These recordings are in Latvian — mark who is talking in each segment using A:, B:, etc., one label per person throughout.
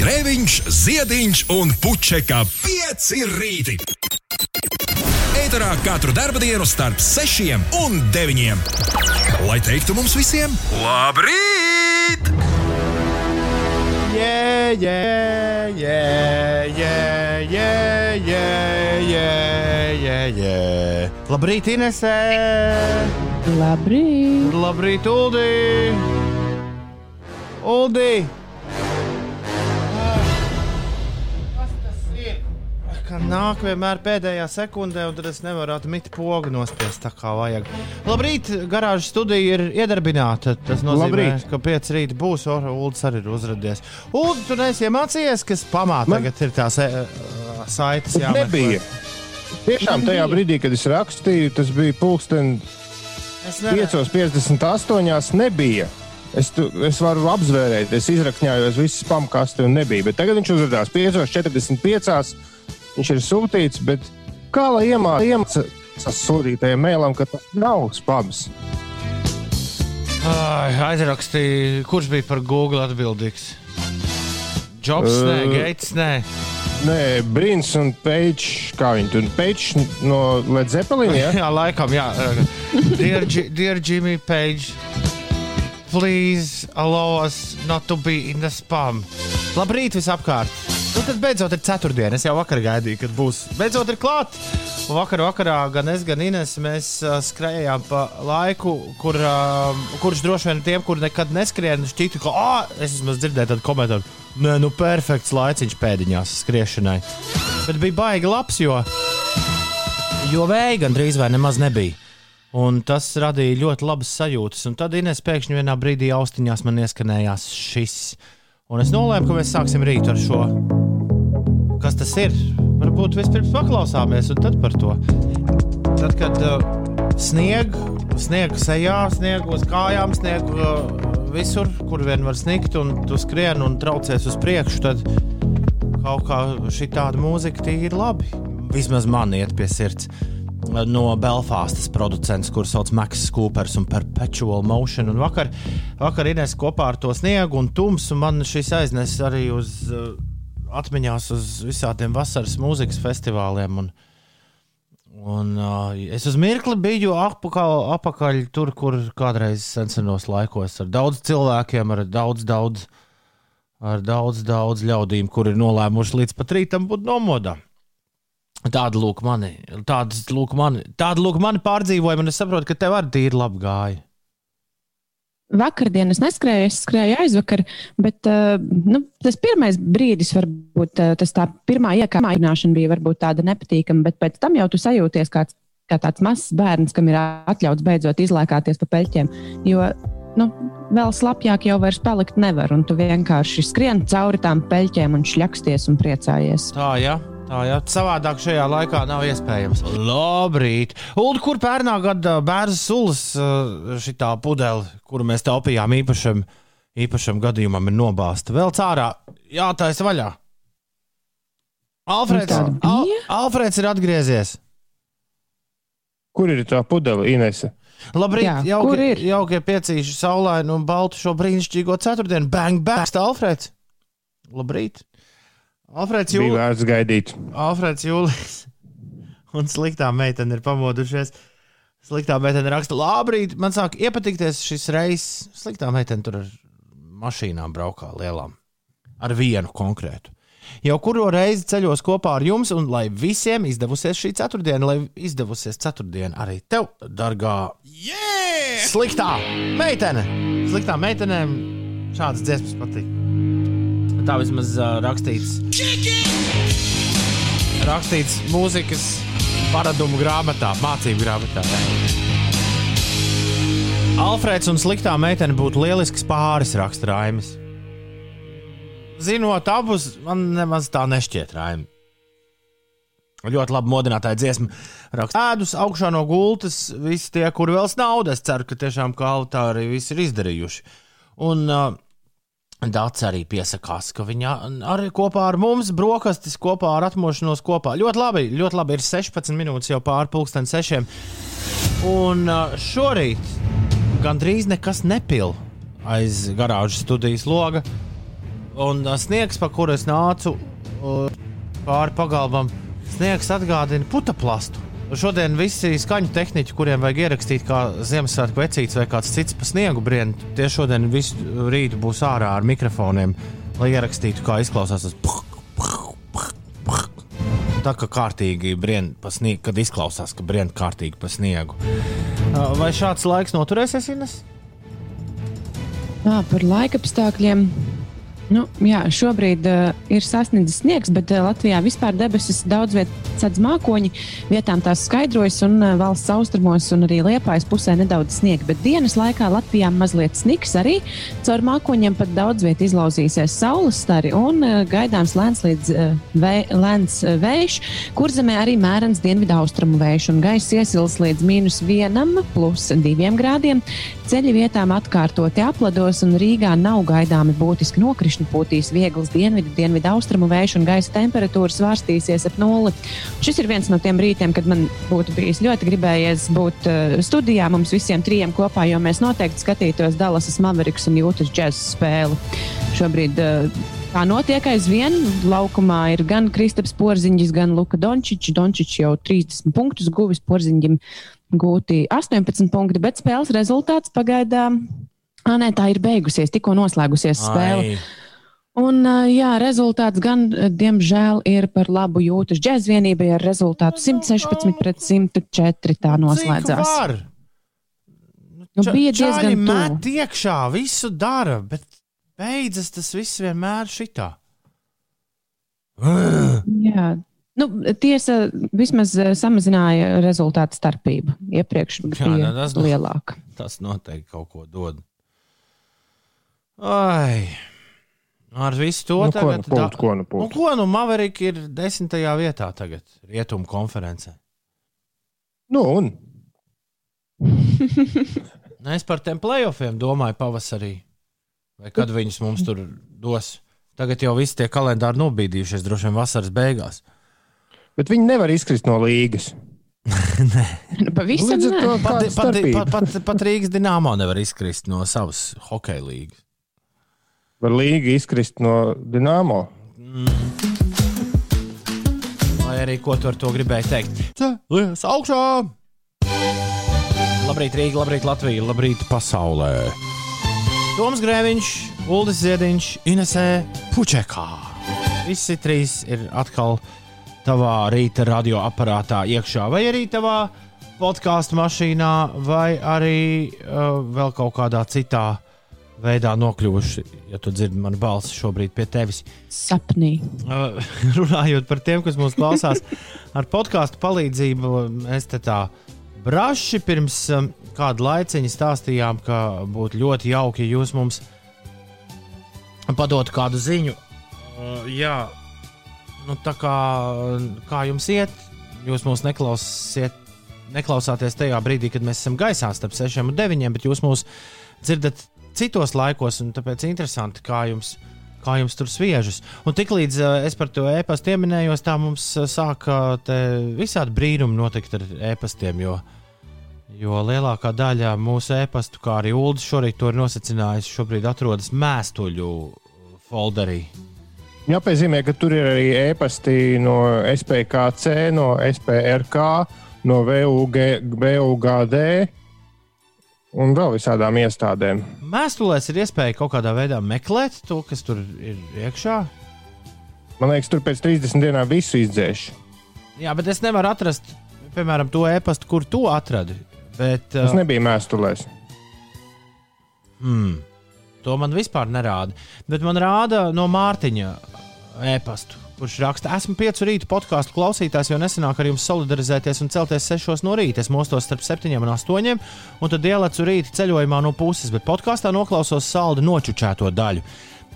A: Grēviņš, Ziediņš un Puķeka 5 rīti. Eterā katru dienu starp 6 un 9. Lai teiktu mums visiem, labrīt!
B: Yeah, yeah, yeah, yeah, yeah, yeah, yeah, yeah, yeah. Labrīt, Inesē!
C: Labrīt!
B: Labrīt, Uldi! Uldi! Nāk vienmēr pēdējā sekundē, un tad es nevaru atmit pogu nospiest tā kā vajag. Labrīt, garāžas studija ir iedarbināta. Tas nozīmē,
D: Labrīt.
B: ka pieci rīta būs, un Ulds arī ir uzradies. Uldi, tu neesi iemācījies, kas pamāta
D: Man-
B: tagad ir tās e, saites jāmeklē?
D: nebija. Tiešām tajā brīdī, kad es rakstīju, tas bija pulksten
B: Es nevaru.
D: 5,58. nebija. Es, tu, es varu apzvērēt, es izrakņājos visas pamkasti un nebija. Bet tagad viņš uzrādījās 5,45. Viņš ir sūtīts, bet kā lai iemācās sūtītajam mēlam, ka tas nav spams?
B: Ai, aizrakstīja, kurš bija par Google atbildīgs. Jobs, nē,
D: Uh,
B: Gates, nē.
D: Nē, Brīns un Pēčs, kā viņi tur Pēčs no Led Zeppelin. Ja?
B: Jā, laikam, jā. Dear, Ji- dear Jimmy Page, please allow us not to be in the spam. Labrīt, visapkārt! Nu, tad beidzot ir ceturtdiena. Es jau vakar gaidīju, kad būs. Beidzot ir klāt! Un vakar vakarā gan es, gan Ines mēs uh, skrējām pa laiku, kur, uh, kurš droši vien tiem, kur nekad neskrien, šķita, ka, ah, es esmu dzirdējis tādu komentāru. Nē, nu, perfekts laiciņš pēdiņās skriešanai. Bet bija baigi labs, jo jo vēja gandrīz vai nemaz nebija. Un tas radīja ļoti labas sajūtas. Un tad Inês pēkšņi vienā brīdī austiņās man ieskanējās šis. Un es nolēmu, ka mēs sāksim rīt ar šo. Kas tas ir? Varbūt vispirms paklausāmies, un tad par to. Tad, kad uh, snieg, snieg sejā, snieg uz kājām, snieg uh, visur, kur vien var sniegt, un tu skrien un traucies uz priekšu, tad kaut kā šī tāda mūzika tīri labi. Vismaz man iet pie sirds. No Belfāstas producents, kurš sauc Maks Coopers un Perpetual Motion. Un vakar, vakar Inês kopā ar to sniegu un tumsu man šis aiznes arī uz uh, atmiņās uz visādiem vasaras mūzikas festivāliem. Un, un, uh, es uz mirkli biju apakaļ, apakaļ tur, kur kādreiz senos laikos ar daudz cilvēkiem, ar daudz, daudz, ar daudz, daudz ļaudīm, kuri ir nolēmuši līdz pat rītam būt nomodā. Tāda lūk, mani, tādas lūk, mani, tāda lūk, mani pārdzīvojumi, un es saprotu, ka tev arī tīri labi gāja.
C: Vakardien es neskrēju, es skrēju aizvakar, bet uh, nu, tas pirmais brīdis, varbūt uh, tas tā pirmā iekāpšana bija varbūt tāda nepatīkama, bet pēc tam jau tu sajūties kā, kā tāds mazs bērns, kam ir atļauts beidzot izlēkāties pa peļķiem. Jo nu, vēl slapjāk jau vairs palikt nevar, un tu vienkārši skrien cauri tām peļķēm un šļaksties un priecājies.
B: Tā, jā. Tā jā, savādāk šajā laikā nav iespējams. Labrīt! Un kur pērnā gada bērnu sulas šī pudele, kuru mēs taupījām īpašam, īpašam gadījumam, ir nobāzta vēl cārā? Jā, tā ir vaļā. Alfreds, Al? Alfreds ir atgriezies.
D: Kur ir tā pudele, Inese?
B: Labrīt,
C: Jā,
B: jauki, jaukie piecīši saulaini un baltu šo brīnišķīgo ceturtdienu. Bang, bang, Alfreds! Labrīt! Alfreds
D: Bija
B: Jūlis!
D: vērts gaidīt.
B: Alfreds Jūlis un sliktā meitene ir pamodušies. Sliktā meitene raksta, labrīt, man sāk iepatikties šis reizes. Sliktā meitene tur ar mašīnām braukā lielām. Ar vienu konkrētu. Jau kuru reizi ceļos kopā ar jums, un lai visiem izdevusies šī ceturtdiena, lai izdevusies ceturtdiena arī tev, dārgā,
A: Yeah!
B: sliktā meitene. Sliktā meitene šādas dziesmas patīk. Tā vismaz uh, rakstīts. Rakstīts mūzikas paradumu grāmatā, mācību grāmatā. Alfrēds un sliktā meitene būtu lielisks pāris, raksta Raimis. Zinot abus, man nemaz tā nešķiet, Raimi. Ļoti labi modinātāja dziesma. Raksta ēdus augšā no gultas, visi tie, kuri vēl snauda. Es ceru, ka tiešām kā arī viss ir izdarījuši. Un uh, Dārts arī piesakās, ka viņa arī kopā ar mums brokastis, kopā ar atmošanos kopā. Ļoti labi, ļoti labi. Ir 16 minūtes jau pāri pusdien sešiem. Un uh, šorīt gandrīz nekas nepil aiz garāžas studijas loga. Un uh, sniegs, pa kuru es nācu uh, pāri pagalmam, sniegs atgādina putaplastu. Šodien visi skaņu tehniķi, kuriem vajag ierakstīt, kā Ziemassvētku vecītis vai kāds cits pa sniegu brien, tie šodien visu rītu būs ārā ar mikrofoniem, lai ierakstītu, kā izklausās tas. Tā kā kārtīgi brien pa sniegu, kad izklausās, ka brien kārtīgi pa sniegu. Uh, Vai šāds laiks noturēsies, Ines?
C: Jā, par laika apstākļiem. Nu, jā, šobrīd uh, ir sasniedzis sniegs, bet uh, Latvijā vispār debesis daudz vietā sedz mākoņi. Vietām tās skaidrojas, un uh, valsts austrumos un arī liepājas pusē nedaudz sniega. Bet dienas laikā Latvijā mazliet sniks arī. Caur mākoņiem pat daudz vietā izlauzīsies saules stari un uh, gaidāms lēns līdz uh, vē, lēns uh, vējš, kur zemē arī mērens dienvidu austrumu vējš un gaiss iesils līdz mīnus vienam, plus diviem grādiem. Ceļi vietām atkārtoti aplados, un Rīgā nav gaidāmi būtiski nokrišņi. Pūtīs viegls dienvidu, dienvidu austrumu vējš, un gaisa temperatūra svārstīsies ap nulli. Šis ir viens no tiem rītiem, kad man būtu bijis ļoti gribējies būt uh, studijā mums visiem trijiem kopā, jo mēs noteikti skatītos Dallasas Mavericks un Jūtas džēzus spēli. Šobrīd uh, Tā notiek aizvien. Laukumā ir gan Kristaps Porziņš, gan Luka Dončičs. Dončičs jau 30 punktus guvis, Porziņģim gūti 18 punkti, bet spēles rezultāts pagaidām. Ah, nē, tā ir beigusies, tikko noslēgusies spēle.
B: Ai.
C: Un, ā, jā, rezultāts gan, ā, diemžēl, ir par labu jūtas džēzvienībai ar rezultātu 116 pret 104. Tā noslēdzās.
B: Cik var?
C: Nu,
B: Ča-
C: bija diezgan tuvu.
B: iekšā, visu dara, bet beidzas tas viss vienmēr šitā.
C: Jā. Nu, tiesa vismaz ā, samazināja rezultātu starpību. Iepriekš
B: Jā,
C: bija
B: nu, tas nu-
C: lielāka.
B: Tas noteikti kaut ko dod. Ai. Ar visu to
D: Nu, ko nu
B: tagad.
D: pūt, ko nu
B: nu, ko nu Maverika ir desmitajā vietā tagad, rietumu konferencē.
D: Nu, un
B: Nu, Es par tiem playoffiem domāju pavasarī. Vai kad viņus mums tur dos? Tagad jau viss tie kalendāri nobīdījušies, droši vien vasaras beigās.
D: Bet viņi nevar izkrist no līgas.
C: Nu, Pavisam nē.
B: Pat,
D: kāda
B: pat,
D: starpība?
B: pat, pat, pat Rīgas dīnāmā nevar izkrist no savas hokeja līnijas.
D: Var līga izkrist no Dienāmo.
B: Vai arī ko tu ar to gribēji teikt? Celies augšā! Labrīt, Rīga, labrīt, Latvija, labrīt, pasaulē! Toms Grēviņš, Uldis Ziediņš, Inesē Pučekā. Visi trīs ir atkal tavā rīta radioaparātā iekšā, vai arī tavā podkāstu mašīnā, vai arī uh, vēl kaut kādā citā veidā nokļuvuši. Ja tu dzirdi manu balsi šobrīd pie tevis.
C: Sapnī.
B: Uh, runājot par tiem, kas mūs klausās, ar podkāstu palīdzību mēs te tā braši pirms um, kāda laiciņa stāstījām, ka būtu ļoti jauki, ja jūs mums padotu kādu ziņu. Uh, jā, nu, tā kā, kā jums iet, jūs mūs neklausiet. Neklausāties tajā brīdī, kad mēs esam gaisā starp 6 un 9, bet jūs mūs dzirdat citos laikos, un tāpēc interesanti, kā jums, kā jums tur sviežas. Un tiklīdz uh, es par to e-pastu pieminējos, tā mums uh, sāka te visādi brīnumi notikt ar e-pastiem. Jo, jo lielākā daļa mūsu e-pastu, kā arī Ulas šorīt to ir nosacījis, šobrīd atrodas mēstuļu folderī.
D: Jāpiezīmē, ka tur ir arī e-pasti no SPKC, no SPRK, no VUG, VUGD un vēl visādām iestādēm.
B: Mēstulēs ir iespēja kaut kādā veidā meklēt to, kas tur ir iekšā.
D: Man liekas, tur pēc 30 dienām visu izdzēš.
B: Jā, bet es nevaru atrast, piemēram, to e-pastu, kur tu atradi. Bet,
D: Tas
B: uh,
D: nebija mēstulēs.
B: Hmm. To man vispār nerāda. Bet man rāda no Mārtiņa e-pastu, kurš raksta, esmu piecu rītu podkāstu klausītājs, jo nesenāk ar jums solidarizēties un celties sešos no rīta. Es mostos starp septiņiem un astoņiem, un tad ielecu rīta ceļojumā no puses, bet podkāstā noklausos saldu nočučēto daļu.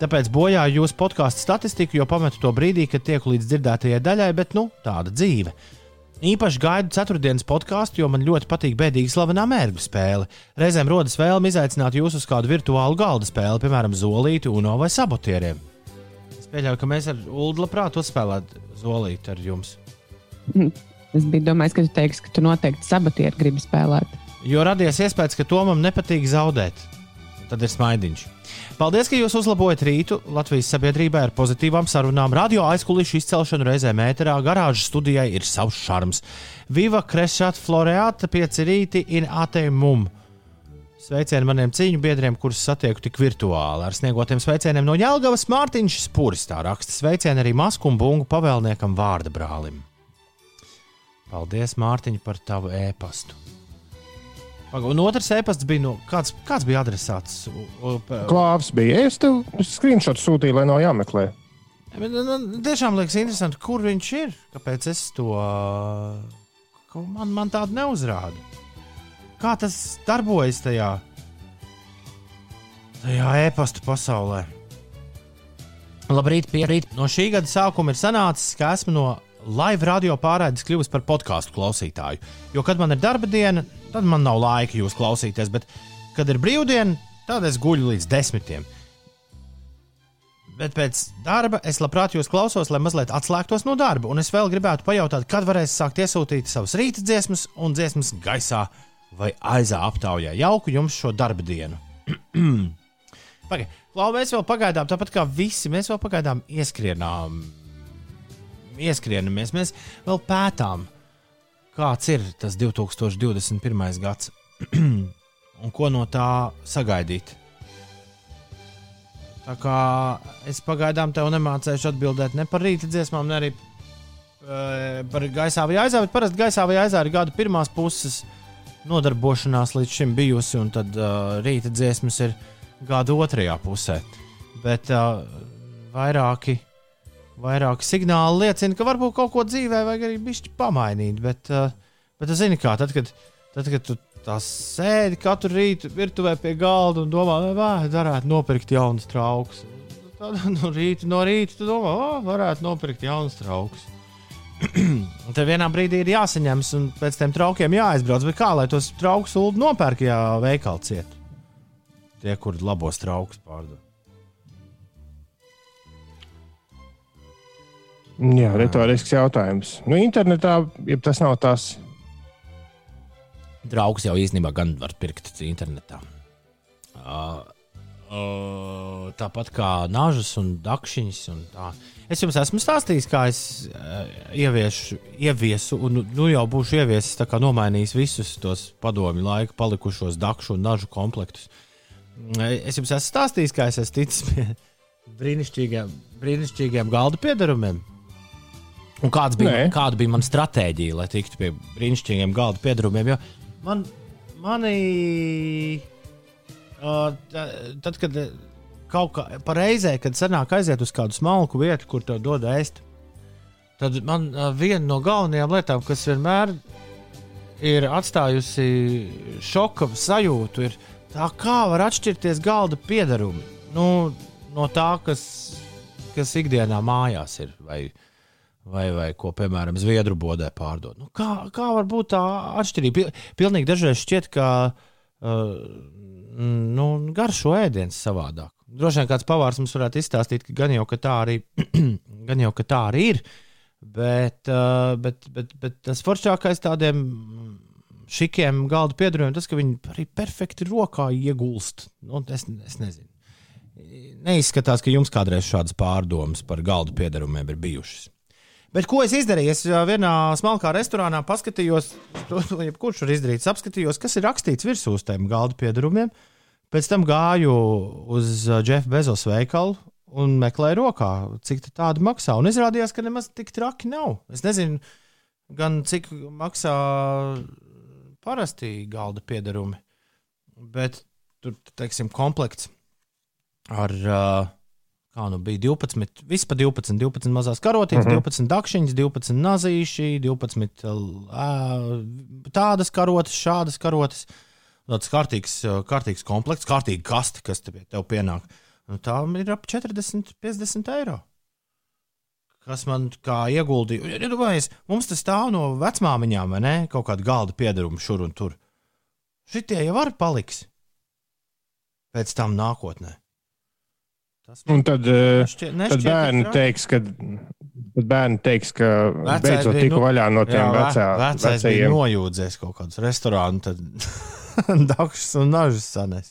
B: Tāpēc bojāju jūsu podkāstu statistiku, jo pametu to brīdī, kad tieku līdz dzirdētajai daļai, bet nu, tāda dzīve. Īpaši gaidu ceturtdienas podkāstu, jo man ļoti patīk bēdīgi slavenā mērķa spēle. Reizēm rodas vēlme izaicināt jūs uz kādu virtuālu galda spēli, piemēram, zolīti, uno vai sabotieriem. Pieļauju, ka mēs ar Ulu labprāt uzspēlētu zolīti ar jums.
C: Es biju domājis, ka tu teiksi, ka tu noteikti sabotieru gribi spēlēt.
B: Jo radies iespējas, ka Tomam nepatīk zaudēt. Tad ir smaidiņš. Paldies, ka jūs uzlabojat rītu Latvijas sabiedrībai ar pozitīvām sarunām. Radio aizkulisku izcelšanu reizē mēterā, garāžas studijai ir savs šarms. Viva Krešat Floreāta, pieci rīti in atēmum. Sveicieni maniem cīņu biedriem, kurus satieku tik virtuāli. Ar sniegotiem sveicieniem no Jālgavas Mārtiņš Spuris. Tā raksta sveicieni arī Masku un Bungu pavēlniekam vārda brālim. Paldies, Mārtiņ, par tavu ēpastu. Paga- Un otrs ēpasts bija no kāds, kāds bija adresāts?
D: Klāvs bija. Es tev screenshot sūtīju, lai nav jāmeklē.
B: Bet, nu, nu, Tiešām liekas interesanti, kur viņš ir. Kāpēc es to man, man tādu neuzrādu? Kā tas darbojas tajā, tajā e-pasta pasaulē? Labrīt, pierīt. No šī gada sākuma ir sanācis, ka esmu no live radio pārraides kļuvis par podkāstu klausītāju. Jo, kad man ir darba diena, tad man nav laika jūs klausīties, bet, kad ir brīvdiena, tad es guļu līdz desmitiem. Bet pēc darba es labprāt jūs klausos, lai mazliet atslēgtos no darba. Un es vēl gribētu pajautāt, kad varēs sākt iesūtīt savas rīta dziesmas un dziesmas gaisā vai aizā aptaujā. Jauku jums šo darba dienu. Pagaid, Lau, mēs vēl pagaidām, tāpat kā visi, mēs vēl pagaidām ieskrienām. Ieskrienamies, mēs vēl pētām, kāds ir tas 2021. gads un ko no tā sagaidīt. Tā kā es pagaidām tev nemācīšu atbildēt ne par rīta dziesmām, ne arī e, par gaisā vai aizā. Bet parasti gaisā vai aizā ir gada pirmās puses nodarbošanās līdz šim bijusi, un tad uh, rīta dziesmas ir gada otrajā pusē. Bet uh, vairāki, vairāki signāli liecina, ka varbūt kaut ko dzīvē vajag arī bišķi pamainīt. Bet, uh, bet tu zini, kā tad, kad, tad, kad tu tā sēdi katru rītu virtuvē pie galda un domā, vai varētu nopirkt jaunas traukus. Tad no rīta, no rīta tu domā, oh, varētu nopirkt jaunas traukus. Un Tev vienā brīdī ir jāsaņemas, un pēc tam traukiem jāaizbrauc. Bet kā lai tos traukus ulu nopērk, ja veikali ciet? Tie, kur labos traukus pārdod.
D: Jā, retorisks jautājums. Nu, internetā, ja tas nav tas,
B: Draugs jau īstenībā gan var pirkt internetā. Uh, uh, tāpat kā nažas un dakšiņas. Un tā. Es jums esmu stāstījis, kā es uh, ieviešu, ieviesu, un nu jau būšu ieviesis, tā kā nomainījis visus tos padomju laika palikušos dakšu un nažu komplektus. Es jums esmu stāstījis, kā es esmu ticis pie brīnišķīgiem, brīnišķīgiem galda piedarumiem. Un kāds bija,
D: Nē.
B: kāda bija mana stratēģija, lai tiktu pie brīnišķīgiem galda piedarumiem? Jo man, mani, uh, ta- tad, kad eh, kaut kā reizē, kad sanāk aiziet uz kādu smalku vietu, kur to dod ēst, tad man viena no galvenajām lietām, kas vienmēr ir atstājusi šoka sajūtu, ir tā, kā var atšķirties galda piedarumi nu, no tā, kas, kas ikdienā mājās ir. Vai, Vai, vai ko, piemēram, Zviedru bodē pārdod. Nu, kā, kā var būt tā atšķirība? Pil- Pilnīgi dažreiz šķiet, ka uh, nu, garšo ēdienas savādāk. Droši vien kāds pavārs mums varētu izstāstīt, ka gan jau ka tā arī, gan jau, ka tā arī ir. Bet, uh, bet, bet, bet tas foršākais tādiem šikiem galda piedarījumiem, tas, ka viņi arī perfekti rokā iegulst. Nu, es, es nezinu. Neizskatās, ka jums kādreiz šādas pārdomas par galda piedarījumiem ir bijušas. Bet ko es izdarīju? Es ā, vienā smalkā restorānā paskatījos, jebkurš var izdarīt, apskatījos, kas ir rakstīts virsū uz tiem galda piedarumiem. Pēc tam gāju uz Jeffa Bezos veikalu un meklēju rokā, cik tā tāda maksā. Un izrādījās, ka nemaz tik traki nav. Es nezinu, gan cik maksā parasti galda piedarumi, bet tur, teiksim, komplekts ar. Uh, Kā nu bija 12, vispār 12, 12 mazās karotītes, mm -hmm. 12 dakšiņas, 12 nazīši, 12 ā, tādas karotes, šādas karotes. Tāds kārtīgs, ā, kārtīgs komplekts, kārtīga kaste, kas te pie tev pienāk. Nu, tā ir ap 40, 50 eiro. Kas man kā ieguldīja? Iedomājieties, mums tas stāv no vecmāmiņām, vai ne? Kaut kāda galda piedaruma šur un tur. Šitie jau var paliks pēc tam nākotnē. Tas
D: un tad, eh,
B: Nešķiet-
D: tad
B: nešķiet
D: bērni
B: traki.
D: teiks, ka, bērni teiks, ka
B: Vecais
D: beidzot tika
B: nu-
D: vaļā no tiem
B: Jā, ve-
D: vecā, vecajiem.
B: nojūdzies kaut kādus restorānus, tad dakšs un nažas sanes.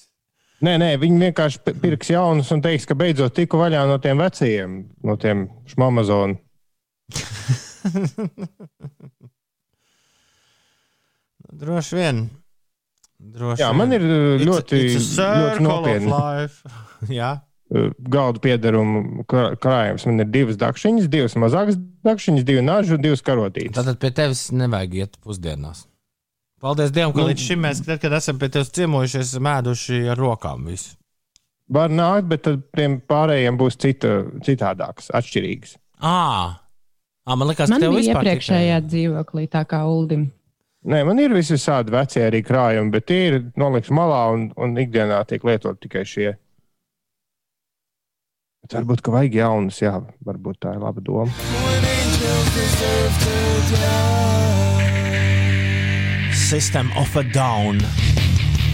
D: Nē, nē, viņi vienkārši pi- pirks jaunus un teiks, ka beidzot tiku vaļā no tiem vecajiem, no tiem šmamazonu.
B: Droši vien. Droši
D: Jā,
B: vien.
D: man ir uh,
B: It's-
D: ļoti,
B: it's a
D: ļoti
B: circle of
D: nopietni
B: life. Jā,
D: uh, galdu piedarumu krā- krājums. Man ir divas dakšiņas, divas mazākas dakšiņas, divi naži un divas karotītes.
B: Tātad pie tevis nevajag iet pusdienās. Paldies Dievam, ka
D: Nu-
B: līdz šim mēs, tad, kad esam pie tevis ciemojušies, mēduši ar rokām visu.
D: Var nākt, bet tad tiem pārējiem būs cita, citādākas, atšķirīgas.
B: À, à, man liekas,
C: Man
B: tev
C: bija iepriekšējā dzīvoklī, tā kā Uldim.
D: Nē, man ir visi tādi veci arī krājumi, bet tie ir nolikti malā un, un ikdienā tiek lietot tikai šie. Bet varbūt, ka vajag jaunus, jā, varbūt tā ir laba doma.
B: System of a Down.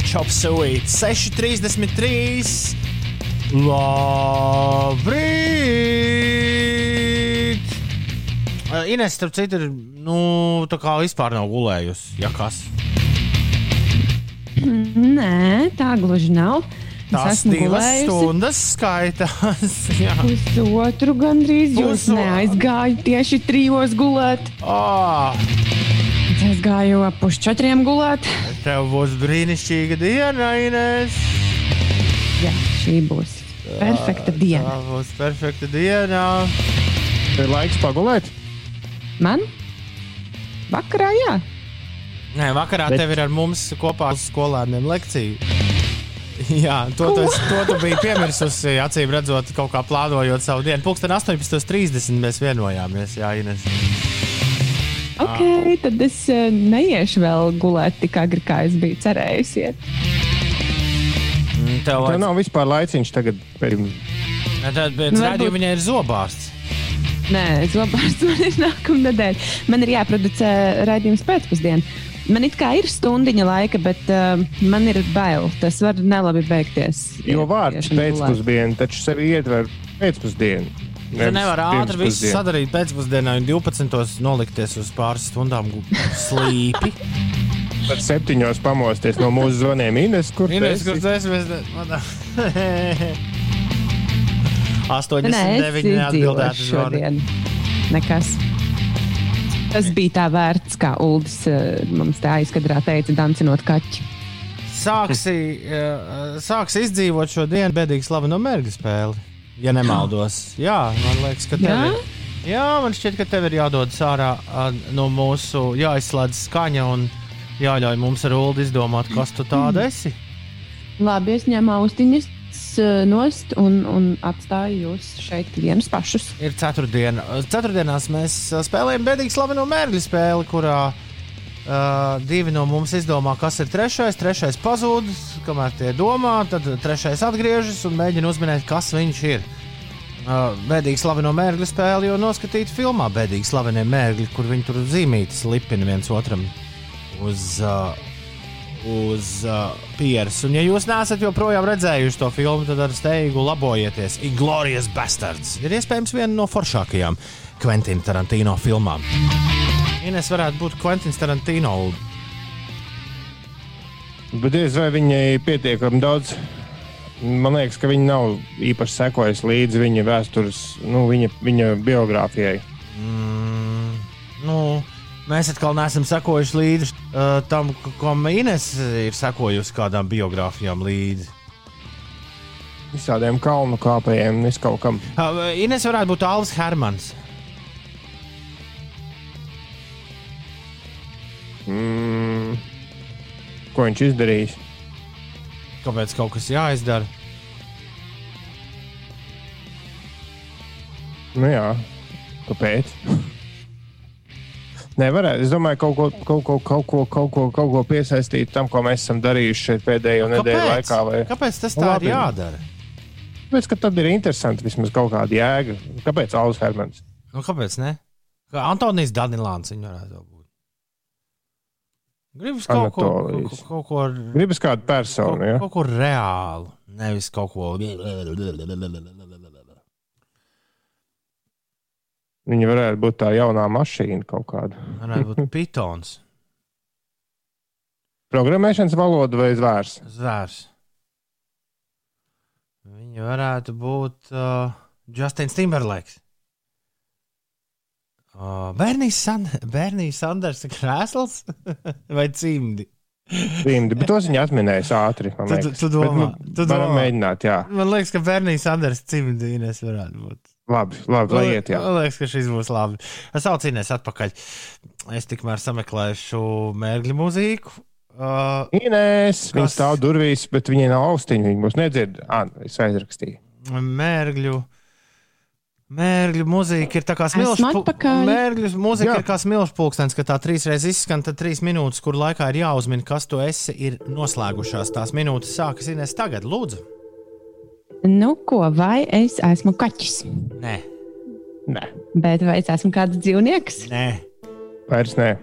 B: Chop Suite 633. Labrīt! Uh, Ines, starp citu, ir, nu, tā kā vispār nav gulējusi. Ja kas?
C: Nē, tā gluži nav. Esmu
B: divas
C: gulējusi
B: stundas skaitās. Jā.
C: Pusotru gandrīz. Jūs
B: Puso-
C: neaizgājāt tieši trijos gulēt.
B: Oh,
C: Es aizgāju ap pusčetriem gulēt.
B: tev būs brīnišķīga diena, Ines.
C: Jā, šī būs perfekta diena.
B: Tā būs perfekta diena.
D: Ir laiks pagulēt.
C: Man? Vakarā, jā.
B: Nē, vakarā
D: Bet-
B: tev ir ar mums kopā uz skolēniem lekcija. Jā, to tu, esi- to tu biji piemirsusi. Acīm redzot, kaut kā plānojot savu dienu. Pūksteni 18.30 mēs vienojāmies. Jā, Ines.
C: Ok, tad es eh, neiešu vēl gulēt tik agri, kā es biju cerējusi. iet.
B: Tev
D: Tev
B: vajag...
D: nav vispār laiciņš tagad. Pēc...
B: Tad pēc
C: Nu, varbūt-
B: rādījuma viņai ir zobārsts.
C: Nē, zobārsts man ir nākamā nedēļa. Man ir jāproducē raidījums pēcpusdienā. Man it kā ir stundiņa laika, bet uh, man ir bail. Tas var nelabi beigties.
D: Jo vārds pēcpusdiena taču sevi ietver pēcpusdienu.
B: Tu nevari ātri visu
D: pirmspusdienu.
B: sadarīt pēcpusdienā un 12. nolikties uz pāris stundām slīpi.
D: Tad septiņos pamosties no mūsu zvaniem. Ines, kur
B: Ines, kur? Mēs ne- 89
C: Nē, es
B: neatbildēti
C: izdzīvošu
B: zvani.
C: šodien. Nekas. Tas bija tā vērts, kā Ulas mums tā aizkadrā teica, dancinot kaķi.
B: Sāksi, eh, sāksi izdzīvot šo dienu bēdīgi slaveno mērķu spēli. Ja nemaldos, jā, man liekas, ka tev
C: Jā?
B: ir. Jā, man šķiet, ka tev ir jādod ārā no mūsu, jāizslēdz skaņa un jāļauj mums ar Ulu izdomāt, kas tu tāda esi.
C: Labi, es ņemu austiņas nost un, un atstāju jūs šeit vienus pašus.
B: Ir ceturtdiena. Ceturtdienās mēs spēlējam bēdīgi slaveno mērķu spēli, kurā uh, divi no mums izdomā, kas ir trešais. Trešais pazūd, kamēr tie domā, tad trešais atgriežas un mēģina uzminēt, kas viņš ir. Uh, bēdīgi slaveno mērķu spēli, jo noskatīt filmā bēdīgi slavenie mērķi, kur viņi tur zīmītas lipina viens otram uz, uh, uz uh, pieres. Un, ja jūs neesat joprojām redzējuši to filmu, tad ar steigu labojieties. Inglorious Bastards ir iespējams viena no foršākajām Quentina Tarantino filmām. Ines varētu būt Quentins Tarantino.
D: Bet diez vai viņai pietiekami daudz. Man liekas, ka viņi nav īpaši sekojuši līdzi viņa vēstures, nu, viņa, viņa biogrāfijai.
B: Mm, nu, mēs atkal neesam sekojuši līdzi uh, tam, k- ko Ines ir sekojusi kādām biogrāfijām līdzi.
D: Visādiem kalnu kāpējiem, viskaut kam.
B: Uh, Ines varētu būt Alvis Hermans.
D: Mm. Ko viņš izdarījis?
B: Kāpēc kaut kas jāizdara?
D: Nu, jā, kāpēc? Nevarētu. Es domāju, kaut ko, kaut ko, kaut ko, kaut ko, kaut ko piesaistīt tam, ko mēs esam darījuši šeit pēdējo nedēļu laikā. Vai...
B: Kāpēc tas
D: Nu,
B: tā
D: labi.
B: ir jādara?
D: Tāpēc, ka tad ir interesanti vismaz kaut kāda jēga. Kāpēc Alus Hermans?
B: Nu, kāpēc ne? Kā Antonijs Danilāns viņa varētu būt. Gribas kaut ko, kaut, kaut ko,
D: Gribas kādu
B: kaut,
D: personu, ja?
B: kaut ko reālu, nevis kaut ko.
D: Viņa varētu būt tā jaunā mašīna kaut kāda.
B: Varētu būt pitons,
D: Programmēšanas valoda vai zvērs?
B: zvērs. Viņa varētu būt uh, Justins Timberlakes. Uh, Bērnijas, San Bērnijas Sanders krēsls vai cimdi?
D: Cimdi, bet tos viņa atminēs ātri.
B: Tu-
D: liekas.
B: tu domā-
D: Bet, nu,
B: tu domā.
D: mēģināt, jā.
B: Man liekas, ka Bernijas Sanders cimdi Ines varētu būt.
D: Labi, labi lai iet, jā.
B: Man liekas, ka šis būs labi. Es saucu Ines atpakaļ. Es tikmēr sameklēšu mērgļu mūziku. Uh,
D: viņa
B: Kas?
D: stāv durvīs, bet viņai nav austiņa. Viņa mūs nedzird. Ah, es aizrakstīju.
B: mērgļu. Mērgļu mūzika ir tā kā. Mērgļu mūzika
D: Jā.
B: ir kā smilšu pulkstenis, ka tā trīsreiz izskan, tad trīs minūtes, kur laikā ir jāuzmina, kas tu esi, ir noslēgušās. Tās minūtes sākas Ines tagad, lūdzu.
C: Nu, ko, vai es esmu kaķis?
B: Nē,
D: Nē,
C: Bet vai es esmu kāds dzīvnieks?
B: nē,
D: vairs nē.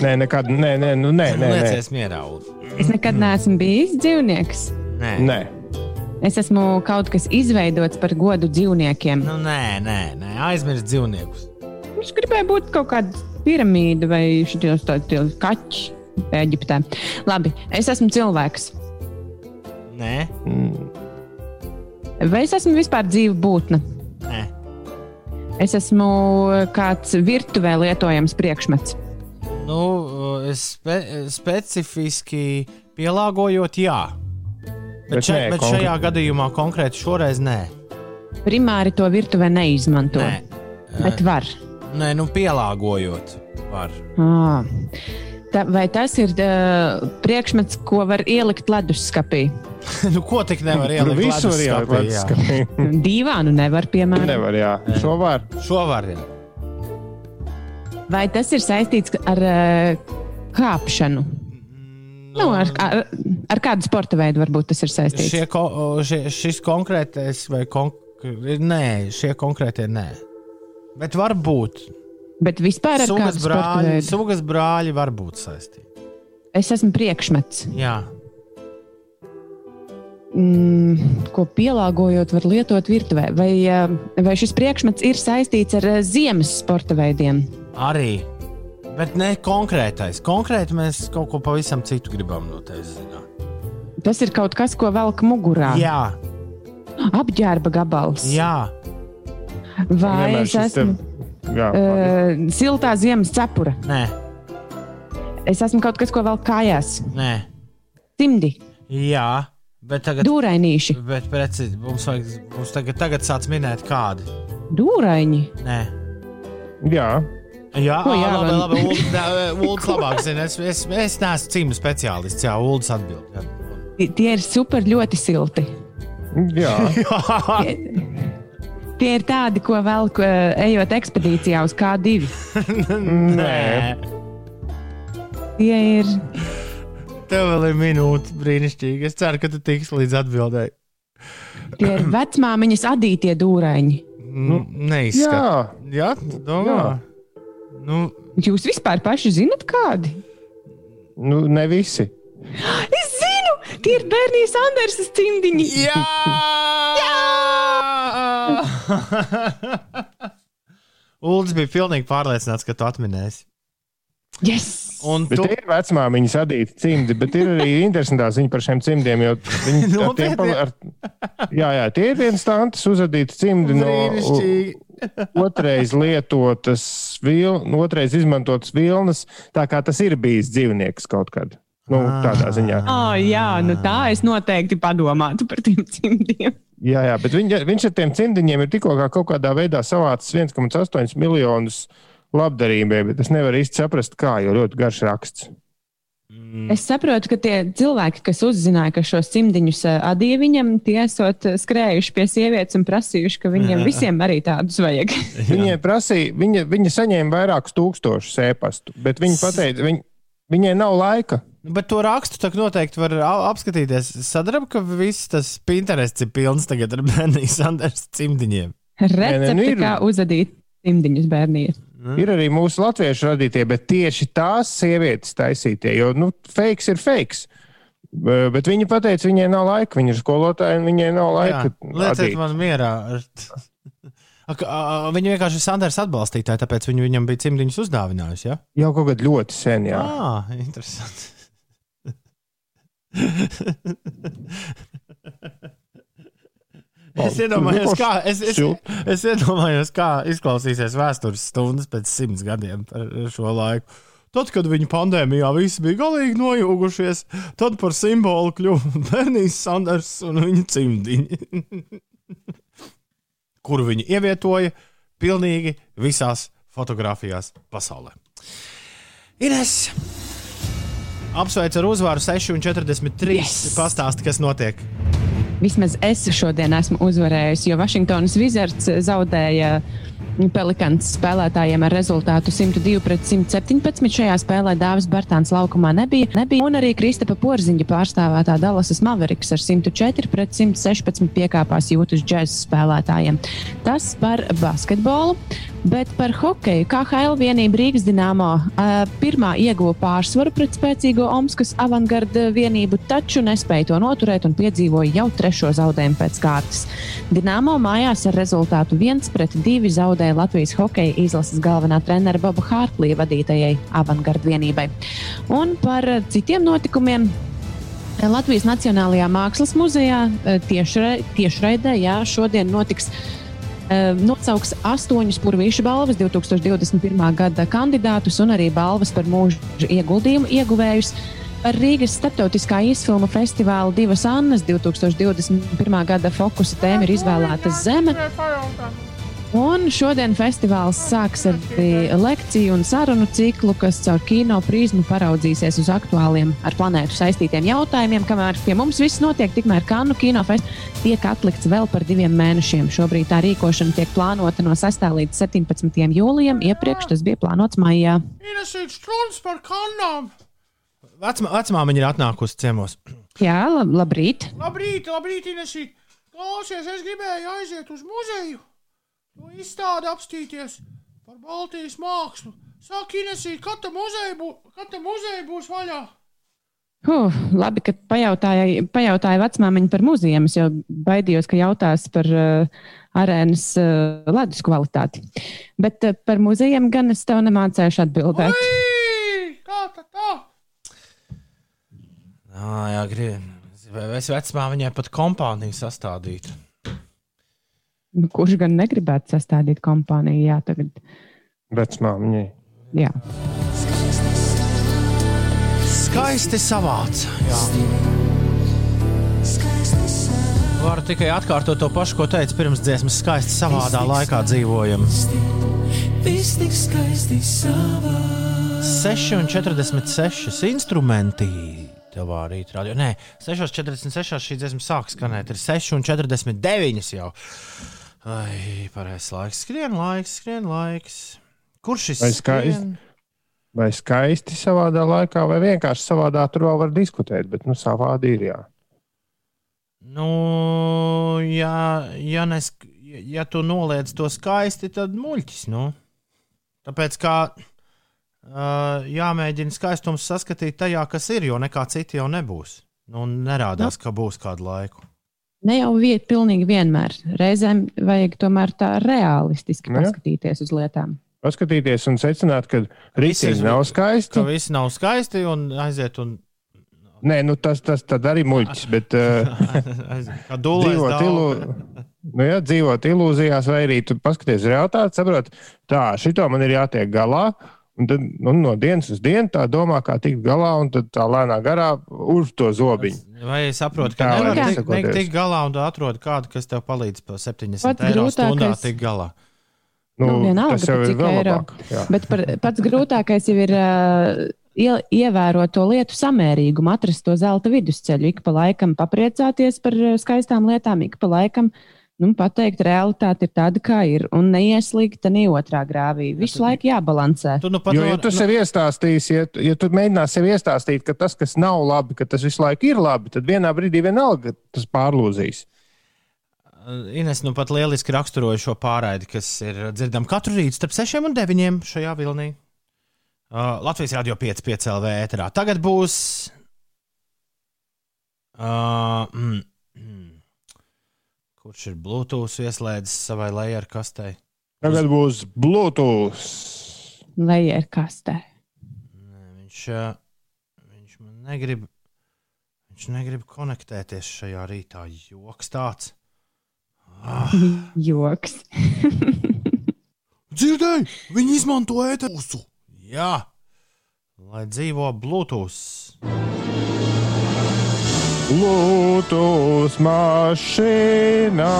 D: Nē, nekad. Nē, nē, nu, nē, nē, nē.
B: liecies mierā. Ulu.
C: Es nekad neesmu bijis dzīvnieks.
B: Nē.
D: nē.
C: Es esmu kaut kas izveidots par godu dzīvniekiem.
B: Nu, nē, nē, nē. aizmirst dzīvniekus.
C: Viņš gribēja būt kaut kāda piramīda vai šitos tādos kaķis Eģiptē. Labi, es esmu cilvēks.
B: Nē,
C: Vai es esmu vispār dzīva būtne?
B: nē.
C: Es esmu kāds virtuvē lietojams priekšmets.
B: Nu, spe, specifiski pielāgojot, jā. Bet,
D: Bet
B: še,
D: nē,
B: bet
D: konkrē-
B: šajā gadījumā konkrēti šoreiz nē.
C: Primāri to virtuvē neizmanto.
B: Nē,
C: Bet var.
B: nē nu pielāgojot. Var.
C: À. Ta, vai tas ir uh, priekšmets, ko var ielikt leduskapī?
B: nu, ko tik nevar ielikt?
D: visu var ielikt
B: leduskapī.
C: Dīvānu nevar, piemēram.
D: Nevar, jā. Šo var.
B: Šo var. Jā.
C: Vai tas ir saistīts ar uh, kāpšanu? Nu, ar, ar, ar kādu sporta veidu varbūt tas ir saistīts?
B: Šie, ko, šie, šis konkrētais vai konk nē, šie konkrētie nē. Bet var būt.
C: Bet vispār ar
B: Sugas brāļi, sugas brāļi var būt saistīti.
C: Es esmu priekšmets,
B: Jā,
C: mm, ko pielāgojot, var lietot virtuvē. Vai, uh, vai šis priekšmets ir saistīts ar uh, ziemas sporta veidiem?
B: arī. Bet ne konkrētais. Konkrēti mēs kaut ko pavisam citu gribam no tevis zināt.
C: Tas ir kaut kas, ko velk mugurā.
B: Jā,
C: Apģērba gabals.
B: jā.
C: Vai
D: Vienmēr
C: es
D: šis te-
C: esmu
D: Jā,
C: uh, siltā ziemas cepura?
B: Nē,
C: Es esmu kaut kas, ko velk kājās.
B: nē.
C: Cimdi,
B: Jā, bet tagad.
C: dūrainīši,
B: Bet precīzi, mums, vajag, mums tagad, tagad sāc minēt kādi.
C: dūraini.
B: Nē.
D: jā.
B: Jā, ā,
C: jā,
B: labi, labi. Uld- nē, Ulds labāk zina. Es, es, es neesmu cīņu speciālists. Jā, Ulds atbild. Jā.
C: Tie- Tie ir super ļoti silti.
D: jā.
C: Tie, tie ir tādi, ko velk uh, ejot ekspedīcijā uz K2.
B: Nē.
C: Tie ir
B: Tev vēl ir minūte brīnišķīgi. Es ceru, ka tu tiks līdz atbildēji.
C: Tie ir vecmāmiņas adītie dūraini.
B: Nu, Neizskatās.
D: jā.
B: Jā, domā.
D: Jā.
B: Nu,
C: Jūs vispār paši zinat, kādi?
D: Nu, ne visi.
C: Es zinu, tie ir bērnijas Andersas cimdiņi.
B: jā! Ulds bija pilnīgi pārliecināts, ka tu atminēsi.
C: Yes!
B: Un
D: Bet
B: tu
D: ir vecmāmiņas adīti cimdi, bet ir arī interesantā ziņa par šiem cimdiem. jo Viņi ar tiem ar, jā, jā, tie ir viens tantes uzadīti cimdi no
B: brīnišķīgi.
D: Otrais lietotas, vil, otrais izmantotas vilnas, tā kā tas ir bijis dzīvnieks kaut kad. Nu, tādā ziņā.
C: Oh, jā, nu tā es noteikti padomātu par tiem cimdiem.
D: Jā, jā, bet viņa, viņš ar tiem cimdiņiem ir tikko kā kaut kādā veidā savācis 1,8 miljonus labdarībai, bet es nevaru īsti saprast, kā, jo ļoti garš raksts.
C: Es saprotu, ka tie cilvēki, kas uzzināja, ka šos cimdiņus ā, adīja viņam, tie esot ā, skrējuši pie sievietes un prasījuši, ka viņiem visiem arī tādus vajag.
D: Viņai prasīja, viņa, viņa saņēma vairākus tūkstošus ēpastu, bet viņa pateica, viņ, viņai nav laika.
B: Nu, Bet to rakstu tā noteikti var apskatīties. Sadarbojas, ka viss tas Pinterests ir pilns tagad ar bērniem Sanders cimdiņiem.
C: Recepte,
D: nu ir.
C: kā uzadīt cimdiņus bērniem.
B: Mm.
D: Ir arī mūsu latviešu radītie, bet tieši tās sievietes taisītie, jo nu, fakes ir fakes. Bet viņa pateica, viņai nav laika, viņa ir skolotāja un viņai nav laika.
B: Lieciet
D: adīt.
B: man mierā. Viņa vienkārši ir Sanders atbalstītāja, tāpēc viņa viņam bija cimdiņus uzdāvinājusi. Ja?
D: Jau kaut kad ļoti sen, jā.
B: Ah, interesanti. Es iedomājos, kā, es, es, es iedomājos, kā izklausīsies vēstures stundas pēc simts gadiem par šo laiku. Tad, kad viņa pandēmijā visi bija galīgi nojūgušies, tad par simbolu kļuva Bernijs Sanders un viņa cimdiņi, kuru viņi ievietoja pilnīgi visās fotografijās pasaulē. Ines! Apsveic ar uzvaru 6,43. Yes.
C: Yes!
B: Pastāsti, kas notiek.
C: Vismaz es šodien esmu uzvarējusi, jo Vašingtonas Wizards zaudēja Pelikāns spēlētājiem ar rezultātu 102 pret 117. Šajā spēlē Dāvis Bartāns laukumā nebija, nebija. Un arī Kristapa Porziņa pārstāvētā Dallasas Mavericks ar 104 pret 116 piekāpās jūtas džēzus spēlētājiem. Tas par basketbolu. Bet par hokeju KHL vienība Rīgas Dienāmo pirmā ieguva pārsvaru pret spēcīgo Omskas avangarda vienību, taču nespēja to noturēt un piedzīvoja jau trešo zaudējumu pēc kārtas. Dienāmo mājās ar rezultātu 1 pret 2 zaudēja Latvijas hokeja izlases galvenā trenera Boba Hārtlija vadītajai avangarda vienībai. Un par citiem notikumiem Latvijas Nacionālajā Mākslas muzejā tiešra, tiešraidē jā, šodien notiks nosauks astoņus purvīšu balvas 2021. gada kandidātus un arī balvas par mūža ieguldījumu ieguvējus. Par Rīgas starptautiskā īsfilmu festivāla Divas Annas 2021. gada fokusa tēma ir izvēlēta Zeme. Un šodien festivāls sāks ar lekciju un sarunu ciklu, kas caur kino prizmu paraudzīsies uz aktuāliem ar planētu saistītiem jautājumiem. Kamēr pie mums viss notiek, tikmēr Kanu kinofestivāls tiek atlikts vēl par diviem mēnešiem. Šobrīd tā rīkošana tiek plānota no 6. līdz 17. jūlijam. Iepriekš tas bija plānots maijā.
B: Ienesīt stundas par kanām. Vecmā, vecmāmiņa ir atnākusi ciemos.
C: Jā, lab, labrīt!
B: Labrīt, labrīt, Inesīt. Klausies, es gribēju aiziet uz muzeju. To izstādi apstīties par Baltijas mākslu. Saka, Inesīt, kad tā muzeja, bū, būs vaļā?
C: Huh, labi, ka pajautāja, pajautāja vecmāmiņa par muzeju. Es jau baidījos, ka jautās par uh, arēnas uh, ledus kvalitāti. Bet uh, par muzejiem gan es tev nemācīšu atbildēt.
B: Ui, kā tā tā? Jā, jā, gribi. Es vecmā viņai pat kompāniju sastādītu.
C: Nu, Kurš gan negribētu sastādīt kompāniju? Jā, tagad.
D: Vecmāmiņai.
C: Jā.
B: Skaisti savāds. Jā. Varu tikai atkārtot to pašu, ko teicu pirms dziesmas. Skaisti savādā laikā dzīvojam.
E: Viss tik skaisti savā.
B: 6,46 instrumenti. Tavā rītā radio. Nē, 6,46 šī dziesma sāk skanēt. Ir 6,49 jau. Ai, pareizais laiks. Skrien laiks, skrien laiks. Kurš šis
D: Vai skaisti? Vai skaisti savādā laikā, vai vienkārši savādā tur vēl var diskutēt, bet nu savādi ir jā.
B: Nu, ja, ja, nesk, ja, ja tu noliec to skaisti, tad muļķis. Nu. Tāpēc kā uh, jāmēģina skaistums saskatīt tajā, kas ir, jo nekā cita jau nebūs. Nu, nerādās, ka būs kādu laiku.
C: Ne jau vieta, pilnīgi vienmēr. Reizēm vajag tomēr tā realistiski
D: Nu jā.
C: paskatīties uz lietām.
D: Paskatīties un secināt, ka rītīgi nav skaisti.
B: Ka viss nav skaisti un aiziet un
D: Nē, nu tas, tas tad arī muļķis, bet uh,
B: aiziet. Kā dūlēs
D: dzīvot, ilu, nu, jā, dzīvot ilūzijās, vai arī tu paskaties realitāti, saprot, tā, šito man ir jātiek galā. Un tad nu, no dienas uz dienu tā domā, kā tikt galā, un tad tā lēnā garā uz to zobiņu.
B: Vai es saprotu, ka
D: Tā,
B: nevar tikt
D: nesakoties.
B: tik galā un tu atrod kādu, kas tev palīdz par 70
C: Pats
B: eiro stundā tikt galā?
C: Nu, vienalga,
D: tas jau ir vēl labāk. jā.
C: Bet par, pats grūtākais jau ir uh, ie- ievērot to lietu samērīgumu, atrast to zelta vidusceļu. Ik pa laikam papriecāties par uh, skaistām lietām, ik pa laikam nu, pateikt, realitāte ir tāda, kā ir, un neieslīgt ne otrā grāvī. Visu laiku jābalansē.
B: Tu nu
D: Jo, ja tu sev iestāstīsi, ja, tu- ja tu mēģināsi sev iestāstīt, ka tas, kas nav labi, ka tas visu laiku ir labi, tad vienā brīdī vienalga tas pārlūzīs.
B: Ines nu pat lieliski raksturoja šo pārraidi, kas ir dzirdama katru rītu starp 6 un 9 šajā vilnī. Uh, Latvijas radio 5, 5 LV ēterā. Tagad būs. Uh, mm. Kurš ir Bluetooth ieslēdzis savai layer kastei?
D: Tagad būs Bluetooth.
C: Ir kastē.
B: Nē, viņš, viņš man negrib. Viņš negrib konektēties šajā rītā. Joks tāds.
C: Joks.
A: Dzirdēji, viņi izmanto ēterusu.
B: Jā, lai dzīvo Bluetooth.
D: Bluetooth mašīnā.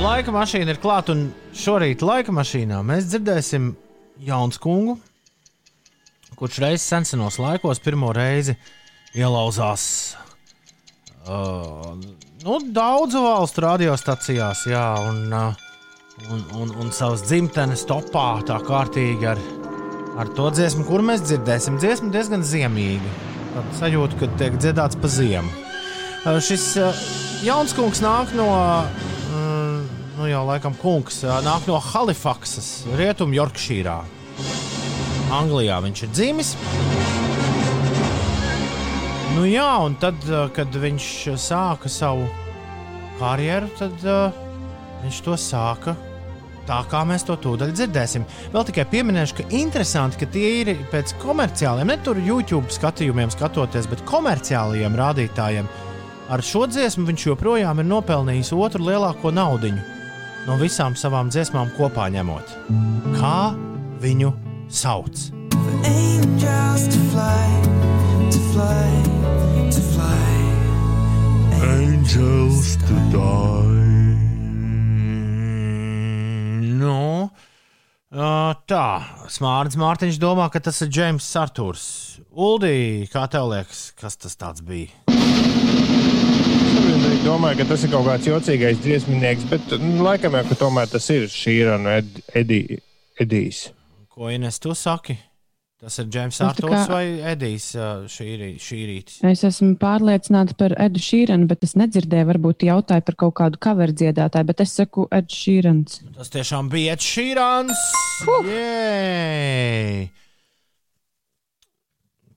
B: Laika mašīna ir klāta, un šorīt laika mašīnā mēs dzirdēsim Jauns kungu, kurš reizes senos laikos pirmo reizi ielauzās uh, nu, daudzu valstu radiostacijās, jā, un, uh, un, un, un savas dzimtenes topā tā kārtīgi ar, ar to dziesmu, kur mēs dzirdēsim. Dziesma diezgan ziemīga. Tāda sajūta, ka tiek dziedāts pa ziemu. Uh, šis uh, jauns kungs nāk no, mm, nu jau laikam kungs, uh, nāk no Halifaksas, Rietum Yorkšīrā. Anglijā viņš ir dzimis. Nu jā, un tad, kad viņš sāka savu karjeru, tad uh, viņš to sāka tā, kā mēs to tūdaļ dzirdēsim. Vēl tikai pieminēšu, ka interesanti, ka tie ir pēc komerciāliem, ne tur YouTube skatījumiem skatoties, bet komerciālajiem rādītājiem. Ar šo dziesmu viņš joprojām ir nopelnījis otru lielāko naudu no visām savām dziesmām kopā ņemot. Kā viņu sauc?
E: Angels to fly, to fly, to fly.
A: Angels to die.
B: Ā, tā, Smārts Mārtiņš domā, ka tas ir Džeims Sartūrs. Uldī, kā tev liekas, kas tas bija?
D: Es domāju, ka tas ir kaut kāds jocīgais dziesminieks, bet nu, laikam jau ka tomēr tas ir šīra un Ed, Edi, Edijs.
B: Ko Ines tu saki? Tas ir Džeims
C: tā
B: Sartūrs
C: kā-
B: vai Edijs ā, šī, rī- šī rīta?
C: Es esmu pārliecināta par Edu Šīranu, bet es nedzirdēju, varbūt jautāju par kaut kādu cover dziedātāju, bet es saku Edu Šīrans.
B: Tas tiešām bija Ed Šīrāns. Jej!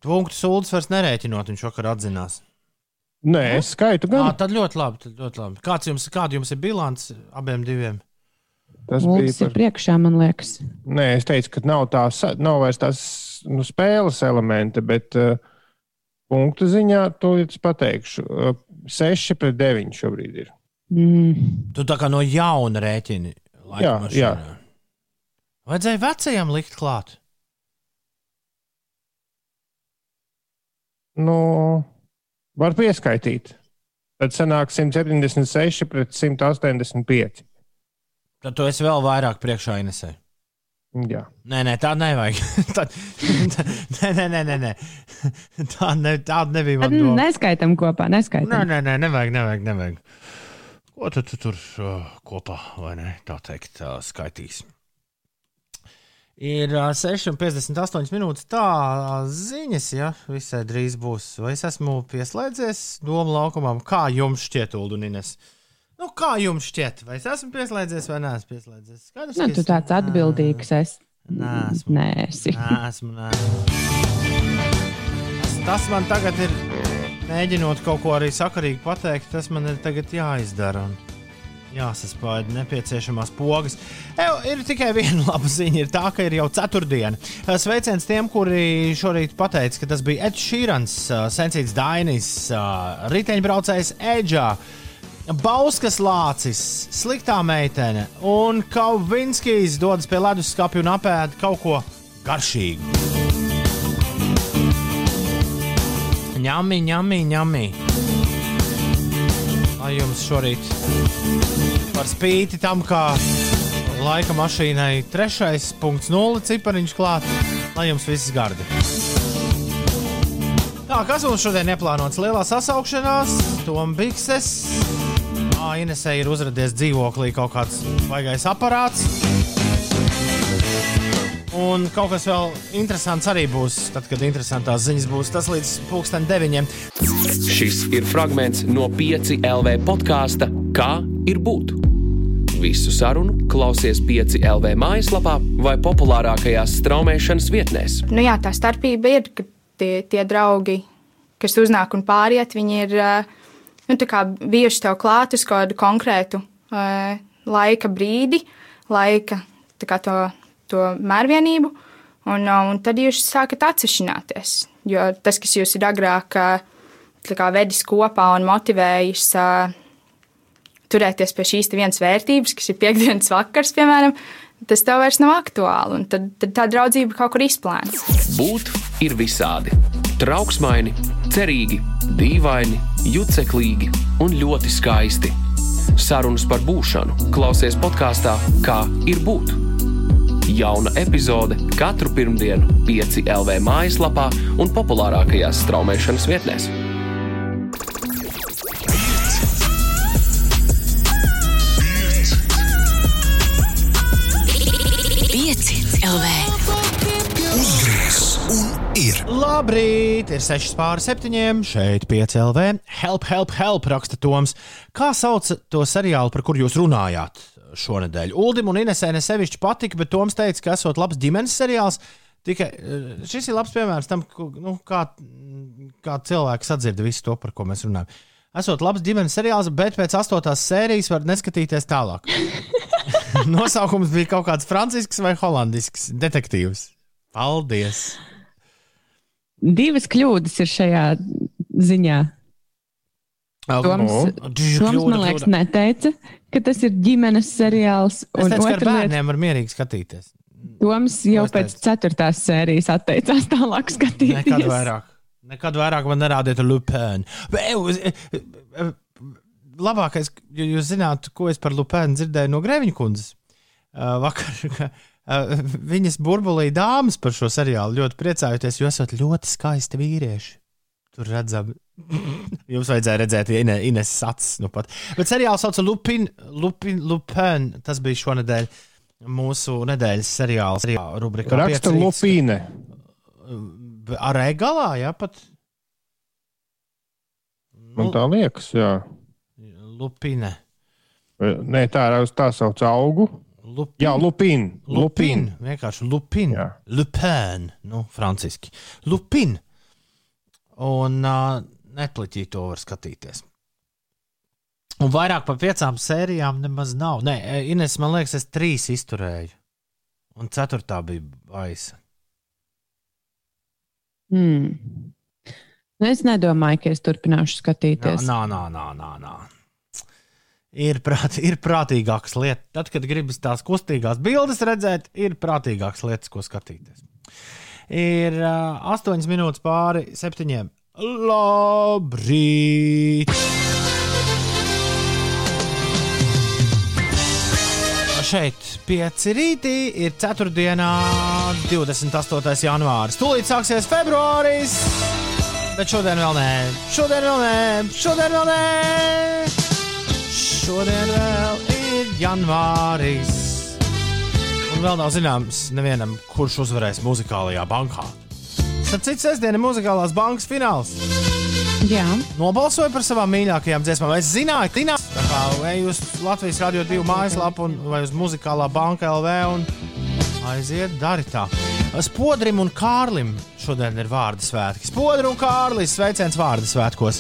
B: Punktu sūdzes vairs nerēķinot, viņš vakar atzinās.
D: Nē, es skaitu
B: Jā,
D: gan.
B: tad ļoti labi. Tad ļoti labi. Kāds jums, kāda jums ir bilants abiem diviem?
D: Tas bija
C: Uldis ir
D: par...
C: priekšā, man liekas.
D: Nē, es teicu, ka nav, tā, nav vairs tās nu, spēles elementi, bet uh, punktu ziņā to es pateikšu. Uh, 6 pret 9 šobrīd ir.
C: Mm.
B: Tu tā kā no jauna rēķini.
D: Jā,
B: mašīnā.
D: jā.
B: Vajadzēja vecajam likt klāt.
D: Nu, var pieskaitīt. Tad sanāk 176 pret 185.
B: Tad tu esi vēl vairāk priekšā Inesē.
D: Jā.
B: Nē, nē, tā nevajag. Tad- nē, nē, nē, nē, nē. Tā ne, tāda nebija mana doma.
C: neskaitam kopā,
B: Nē,
C: neskaitam.
B: nē, nē, nevajag, nevajag. nevajag. Ko tu, tu tur uh, kopā, vai ne? Tā teikt, uh, skaitīs. Ir uh, 6,58 minūtes. Tā uh, ziņas, ja visai drīz būs. Vai es esmu pieslēdzies domu laukumam? Kā jums šķiet, Uldunines? Nu, kā jums šķiet? Vai es esmu pieslēdzies vai neesmu pieslēdzies? Skaidrs,
C: Nu, tu tāds atbildīgs esi.
B: Nē, esmu.
C: Nē, esi.
B: Nē, esmu. Nē. Tas, man tagad ir, mēģinot kaut ko arī sakarīgi pateikt, tas man ir tagad jāizdara. Un jāsaspēj nepieciešamās pogas. Ew, ir tikai viena laba ziņa, ir tā, ka ir jau ceturtdiena. Sveiciens tiem, kuri šorīt pateica, ka tas bija Edžers Šīrans, Sensīts Dainis, riteņbraucējs Edžā. Bauskas lācis, sliktā meitene un Kauvinskijs dodas pie leduskapja un apēda kaut ko garšīgu. Ņemī, ņemī, ņemī. Lai jums šorīt par spīti tam, kā laika mašīnai 3.0 cipariņš klāt, lai jums viss gardi. Tā, kas mums šodien ieplānots? Lielā sasaukšanās, Toms Bikses. Inesē ir uzrādījies dzīvoklī kaut kāds baigais aparāts. Un kaut kas vēl interesants arī būs, tad, kad interesantās ziņas būs. Tas līdz pulksten deviņiem.
F: Šis ir fragments no 5 LV podkāsta Kā ir būt? Visu sarunu klausies 5 LV mājaslapā vai populārākajās straumēšanas vietnēs.
G: Nu jā, tā starpība ir, ka tie, tie draugi, kas uznāk un pāriet, viņi ir eh, nu, bijuši tev klāt uz kādu konkrētu uh, laika brīdi, laika kā to, to mērvienību. Un, uh, un tad jūs sākat atsevišķināties. Jo tas, kas jūs ir agrāk kā vedis kopā un motivējis turēties pie šīs vienas vērtības, kas ir piekdienas vakars, piemēram, tas tev vairs nav aktuāli. Tad, tad tā draudzība kaut kur izplēns.
F: Būt ir visādi. Trauksmaini, cerīgi, dīvaini, juceklīgi un ļoti skaisti. Sarunas par būšanu klausies podkāstā Kā ir būt. Jauna epizode katru pirmdienu, 5 LV mājaslapā un populārākajās straumēšanas vietnēs.
H: Pieci LV.
B: Labrīt, ir 6 pāri 7. Šeit 5 LV. Help, help, help, raksta Toms. Kā sauc to seriālu, par kur jūs runājāt šonadēļ? Uldim un Inesē nesevišķi patika, bet Toms teica, ka esot labs ģimenes seriāls. Tikai eh, šis ir labs piemērs tam, nu, kā, kā cilvēks atzird visu to, par ko mēs runājam. Esot labs ģimenes seriāls, bet pēc astotās sērijas var neskatīties tālāk. Nosaukums bija kaut kāds francisks vai holandisks detektīvs. Paldies!
C: Divas kļūdas ir šajā ziņā. Toms,
B: Diži,
C: Toms man liekas, neteica, ka tas ir ģimenes seriāls.
B: Es teicu, ka ar bērniem var mierīgi skatīties.
C: Toms jau pēc ceturtās sērijas atteicās tālāk skatīties.
B: Nekad vairāk. Nekad vairāk man nerādiet Lupēnu. Labākais, ja jūs zinātu, ko es par Lupēnu dzirdēju no Grēviņa kundzes uh, vakar. Uh, Viņas burbulīja dāmas par šo seriālu ļoti priecājoties, jo esat ļoti skaisti vīrieši. Tur redzam, jums vajadzēja redzēt, Ine- Ines acis nu pat. Bet seriāls sauc Lupin, Lupin, Lupin. Tas bija šonadēļ mūsu nedēļas seriāls. Rubrikā
D: Raksta
B: Pieci rīts.
D: Lupīne.
B: Ar egalā, jā, pat.
D: Man tā liekas, jā.
B: Lupine.
D: Nē, tā ir tā sauc augu.
B: Lupin.
D: Jā, Lupīna.
B: Lupin. Vienkārši Lupin.
D: Jā.
B: Lupin. Nu, franciski. Lupin. Un uh, Netflixī to var skatīties. Un vairāk par piecām sērijām nemaz nav. Nē, Ines, man liekas, es trīs izturēju. Un ceturtā bija baisa.
C: Hmm. Nu, Es nedomāju, ka es turpināšu skatīties.
B: Nā, nā, nā, nā, nā. Ir, prāt, ir prātīgākas lietas. Tad, kad gribas tās kustīgās bildes redzēt, ir prātīgākas lietas, ko skatīties. Ir uh, 8 minūtes pāri septiņiem. Labrīt! Šeit pieci rītī ir 4. 28. janvāris. Tūlīt sāksies februāris! Bet šodien vēl nē, šodien vēl nē, šodien vēl nē. Šodien vēl ir janvāris. Un vēl nav zināms, nevienam, kurš uzvarēs muzikālajā bankā. Tad cits sestdiena ir muzikālās bankas fināls.
C: Jā,
B: Nobalsoju par savām mīļākajām dziesmām. Es zināju, ka Tina tā kā ej uz Latvijas radio divu mājaslapu un, vai uz muzikālā banka LV un aiziet, dari tā. Spodrim un Kārlim šodien ir vārdu svētki. Spodri un Kārlis sveiciens vārdu svētkos.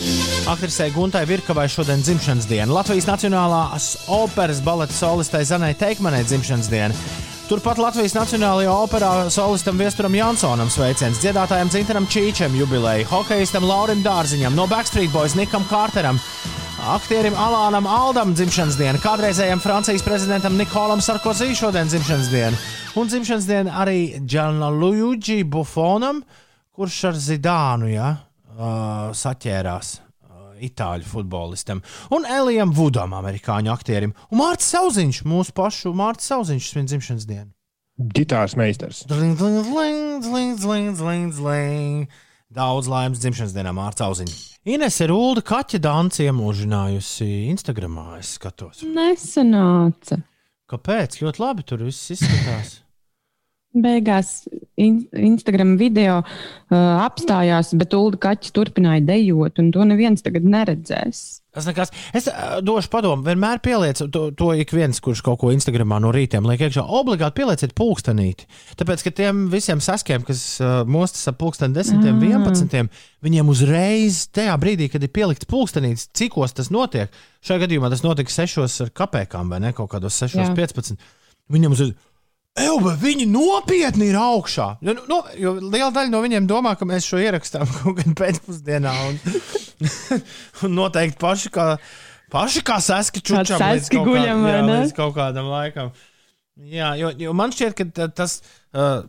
B: Aktrisei Guntai Virkavai šodien dzimšanas diena. Latvijas Nacionālās operas baleta solistei Zanai Teikmanai dzimšanas diena. Turpat Latvijas Nacionālajā operā solistam Viesturam Jansonam sveiciens, dziedātājam Zintaram Čīčam jubileja, hokeistam Laurim Dārziņam, no Backstreet Boys Nikam Kārteram, aktierim Alānam Aldam dzimšanas diena, kādreizējam Francijas prezidentam Nikolam Sarkozī šodien dzimšanas diena, un dzimšanas diena arī Gianluigi Buffonam, kurš ar Zidānu ja, uh, saķērās. uh, Itāļu futbolistam un Elijam Vudam, amerikāņu aktierim, un Mārcis Zauziņš, mūsu pašu Mārcis Zauziņš, svin dzimšanas dienu.
D: Gitārs meistars.
B: Dling, dling, dling, dling, dling, dling, dling. Daudz laimes dzimšanas dienā Mārcis Zauziņš. Ines ir Ulda kaķa danci iemūžinājusi Instagramā, es skatos.
C: nesanāca.
B: Kāpēc? Ļoti labi tur viss izskatās.
C: Beigās in Instagram video uh, apstājās, bet Ulu kaķis turpināja dejot, un to neviens tagad neredzēs.
B: Tas nekas. Es uh, došu padomu, vienmēr pielieciet to, to ik viens, kurš kaut ko Instagramā no rītiem liek iekšā. Obligāti pielieciet pulkstenīti. Tāpēc, ka tiem visiem saskiem, kas uh, mostas ap pulksteni 10,
C: Ah.
B: 11, viņiem uzreiz tajā brīdī, kad ir pielikts pulkstenītis, cikos tas notiek. Šajā gadījumā tas notika 6 ar kapekām vai ne kaut kādos 6,
C: Jā.
B: 15. Viņam uzreiz. Bet viņi nopietni ir augšā. Jo, nu, jo liela daļa no viņiem domā, ka mēs šo ierakstām kaut kad pēcpusdienā. Un, un noteikti paši kā, paši kā seski čučam līdz kaut,
C: guļam,
B: kā,
C: vai
B: jā,
C: ne?
B: līdz kaut kādam laikam. Jā, jo, jo man šķiet, ka ta- tas. Uh,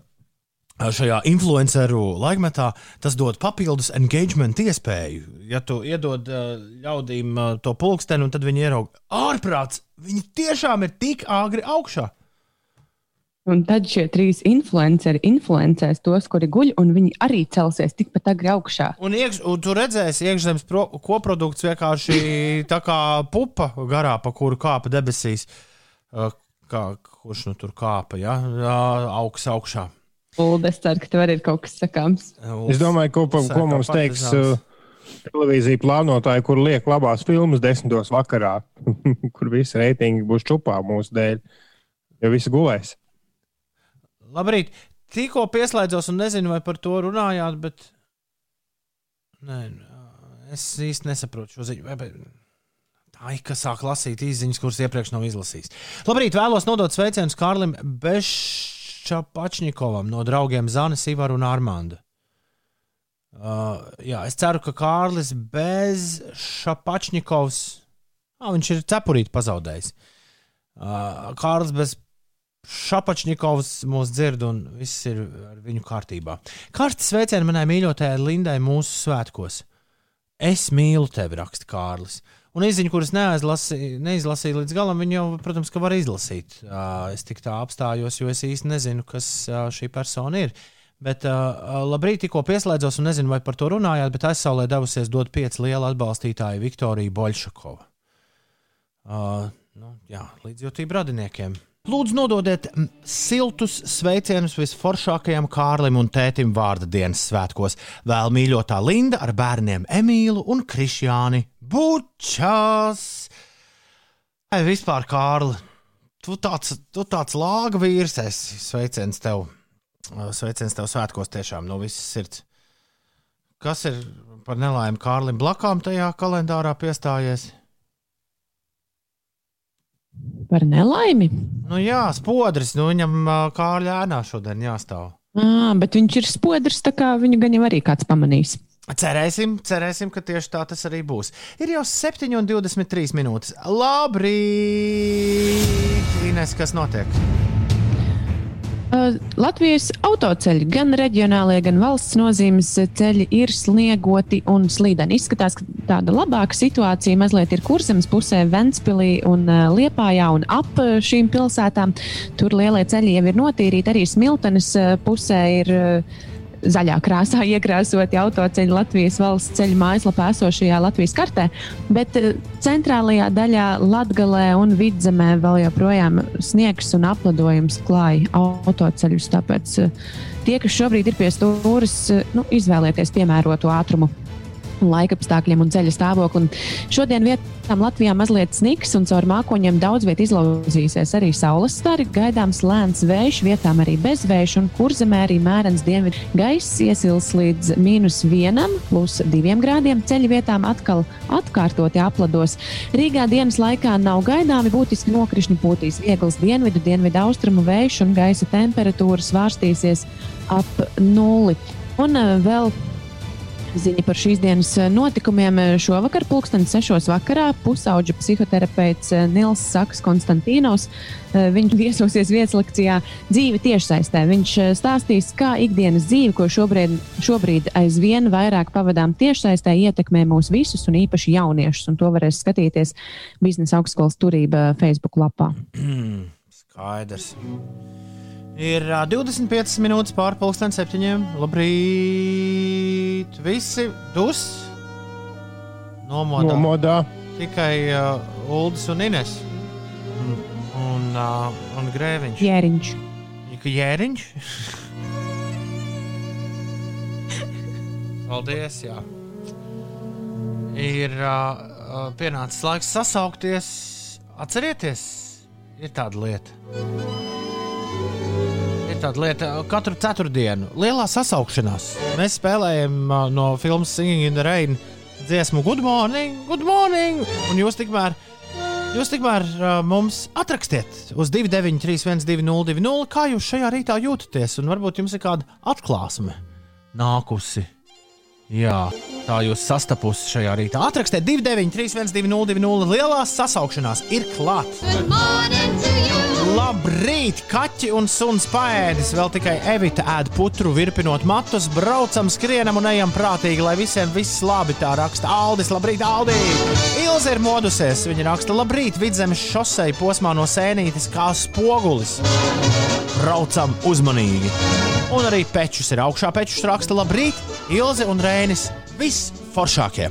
B: Šajā influenceru laikmetā tas dod papildus engagement iespēju. Ja tu iedod uh, ļaudīm uh, to pulksteni, un tad viņi ieraudzīja, ārprāts, viņi tiešām ir tik āgri augšā.
C: Un tad šie trīs influenceri influencēs tos, kuri guļ, un viņi arī celsies tikpat agri augšā.
B: Un, iekš, un tu redzēsi, iekšzemes pro, koprodukts vienkārši tā kā pupa garā, pa kuru kāpa debesīs. Kā, kurš nu tur kāpa? Ja? Augsts augšā.
C: Ulde, es ceru, ka tev arī ir kaut kas sakāms.
D: Es domāju, ko, pa- ko mums teiks uh, televīzija plānotāji, kur liek labās filmas desmitos vakarā, kur visi reitingi būs čupā mūsu dēļ, jo visi gulēs.
B: Labrīt! Tikko pieslēdzos un nezinu, vai par to runājāt, bet. Nē, es īsti nesaprotu šo ziņu. Vai- vai- Tā ir, kas sāk lasīt izziņas, kuras iepriekš nav izlasījis. Labrīt, vēlos nodot sveicienus Kārlim Bešapačņikovam no draugiem Zanes, Ivaru un Armanda. Uh, jā, es ceru, ka Kārlis bez Šapačņikovs, ah, viņš ir cepurīt pazaudējis. Uh, Kārlis bez Šapačņikovs mūs dzird, un viss ir ar viņu kārtībā. Karsti sveicieni manai mīļotajai Lindai mūsu svētkos. Es mīlu tevi, raksta Kārlis. Un izziņu, kuras neizlasīju līdz galam, viņu jau, protams, var izlasīt. Es tik tā apstājos, jo es īsti nezinu, kas šī persona ir. Bet labrīt, tikko pieslēdzos un nezinu, vai par to runājāt, bet aizsaulē devusies dot pieci liela atbalstītāji Viktorija Boļšakova. Uh, nu, jā, līdzjūtība radiniekiem. Lūdzu, nododiet siltus sveicienus visforšākajam Kārlim un tētim vārda dienas svētkos. Vēl mīļotā Linda ar bērniem Emīlu un Krišjāni Bučās. Ai, vispār, Kārli, tu tāds, tu tāds lāga vīrs esi. Sveiciens tev. Sveiciens tev svētkos tiešām no visas sirds. Kas ir par nelaimi Kārlim blakām tajā kalendārā piestājies?
C: Par nelaimi.
B: Nu jā, spodris, nu viņam ā, Kārļa ēnā šodien jāstāv.
C: À, bet viņš ir spodrs, tā kā viņu gan jau arī kāds pamanīs.
B: Cerēsim, cerēsim, ka tieši tā tas arī būs. Ir jau 7,23 minūtes. Labrīt! Ines, kas notiek?
C: Uh, Latvijas autoceļi, gan reģionālie, gan valsts nozīmes ceļi ir sniegoti un slīdeni. Izskatās, ka tāda labāka situācija mazliet ir kurzemes pusē, Ventspilī un uh, Liepājā un ap šīm pilsētām. Tur lielie ceļi jau ir notīrīti, arī Smiltenes uh, pusē ir. Zaļā krāsā iekrāsoti autoceļi Latvijas valsts ceļu mājaslapā esošajā Latvijas kartē, bet eh, centrālajā daļā Latvijā un Vidzemē vēl joprojām sniegs un apledojums klāja autoceļus. Tāpēc eh, tie, kas šobrīd ir pie stūres, eh, nu, izvēlieties piemērotu ātrumu laika apstākļiem un ceļa stāvoklim. Šodien vietām Latvijā mazliet sniks un caur mākoņiem daudz vietā izlauzīsies arī saules stari. Gaidāms lēns vējš, vietām arī bezvējš un kurzemē arī mērens dienvidu gaiss iesils līdz mīnus vienam, plus diviem grādiem. Ceļu vietām atkal atkārtoti aplados. Rīgā dienas laikā nav gaidāmi būtiski nokrišņi pūtīs viegls dienvidu, dienvidu austrumu vējš un gaisa temperatūra svārstīsies ap nulli. Un eh, vēl Ziņa par šīs dienas notikumiem šovakar, pulkstenis 6. vakarā, pusauģa psihoterapeits Nils Saks Konstantīnos. Viņš viesosies vietas lekcijā dzīve tiešsaistē. Viņš stāstīs, kā ikdienas dzīve, ko šobrīd, šobrīd aizvien vairāk pavadām tiešsaistē, ietekmē mūs visus un īpaši jauniešus. Un to varēs skatīties biznesa augstskolas turība Facebook lapā.
B: Skaidrs. Ir ā, 25 minūtes pārpusdienas septiņiem. Labrīt! Visi dus nomodā.
D: Nomodā.
B: Tikai uh, Uldis un Ines. Un, un, uh, un Grēviņš.
C: Jēriņš.
B: Jēriņš. Paldies! Jā. Ir uh, pienācis laiks sasaukties. Atcerieties, ir tāda lieta. Ir tāda lieta, katru ceturtdienu, lielā sasaukšanās. Mēs spēlējam uh, no filmas Singing in the Rain dziesmu Good Morning, Good Morning! Un jūs tikmēr, Jūs tikmēr uh, mums atrakstiet uz 293, 1202, kā jūs šajā rītā jūtaties, un varbūt jums ir kāda atklāsme nākusi. Jā, tā jūs sastapusi šajā rītā. Atrakstiet 293, 1202, lielās sasaukšanās ir klāta. Labrīt, kaķi un suns paēdis. Vēl tikai Evita ēd putru, virpinot matus, braucam, skrienam un ejam prātīgi, lai visiem viss labi tā raksta. Aldis, labrīt, Aldī! Ilze ir modusies. Viņa raksta, labrīt, vidzemes šosei posmā no sēnītes kā spogulis. Braucam uzmanīgi. Un arī pečus ir augšā. Pečus raksta, labrīt, Ilze un Rēnis. Viss foršākie!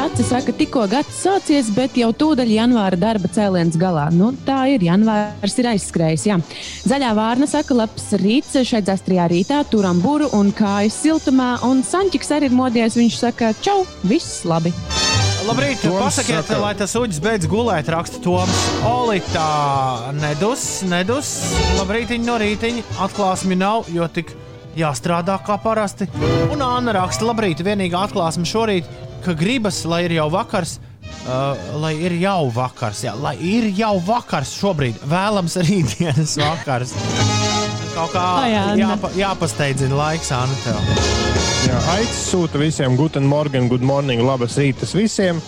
C: Dārsa saka, tikko gads sācies, bet jau tūdaļ janvāra darba cēliens galā. Nu, tā ir, janvārs ir aizskrējis. Jā. Zaļā vārna saka, labs rīts šeit zastrījā rītā, turam buru un kājas siltumā, un Sančiks arī ir modies. Viņš saka, čau, viss labi.
B: Labrīt,
D: Toms
B: pasakiet,
D: saka-
B: lai tas uģis beidz gulēt, raksta Toms. Olītā nedus, nedus. Labrīt, no rītiņa atklāsmi nav, jo tik jāstrādā kā parasti. Un Anna raksta, labrīt, vienīgā atklāsme šorīt, ka gribas, lai ir jau vakars. Uh, lai ir jau vakars, jā, lai ir jau vakars šobrīd, vēlams rītdienas vakars. Kaut kā
C: Anna.
B: jāpa, jāpasteidzina laiks, Anna. Tev.
D: Jā, Aicis sūta visiem guten morgen, good morning, labas rītas visiem.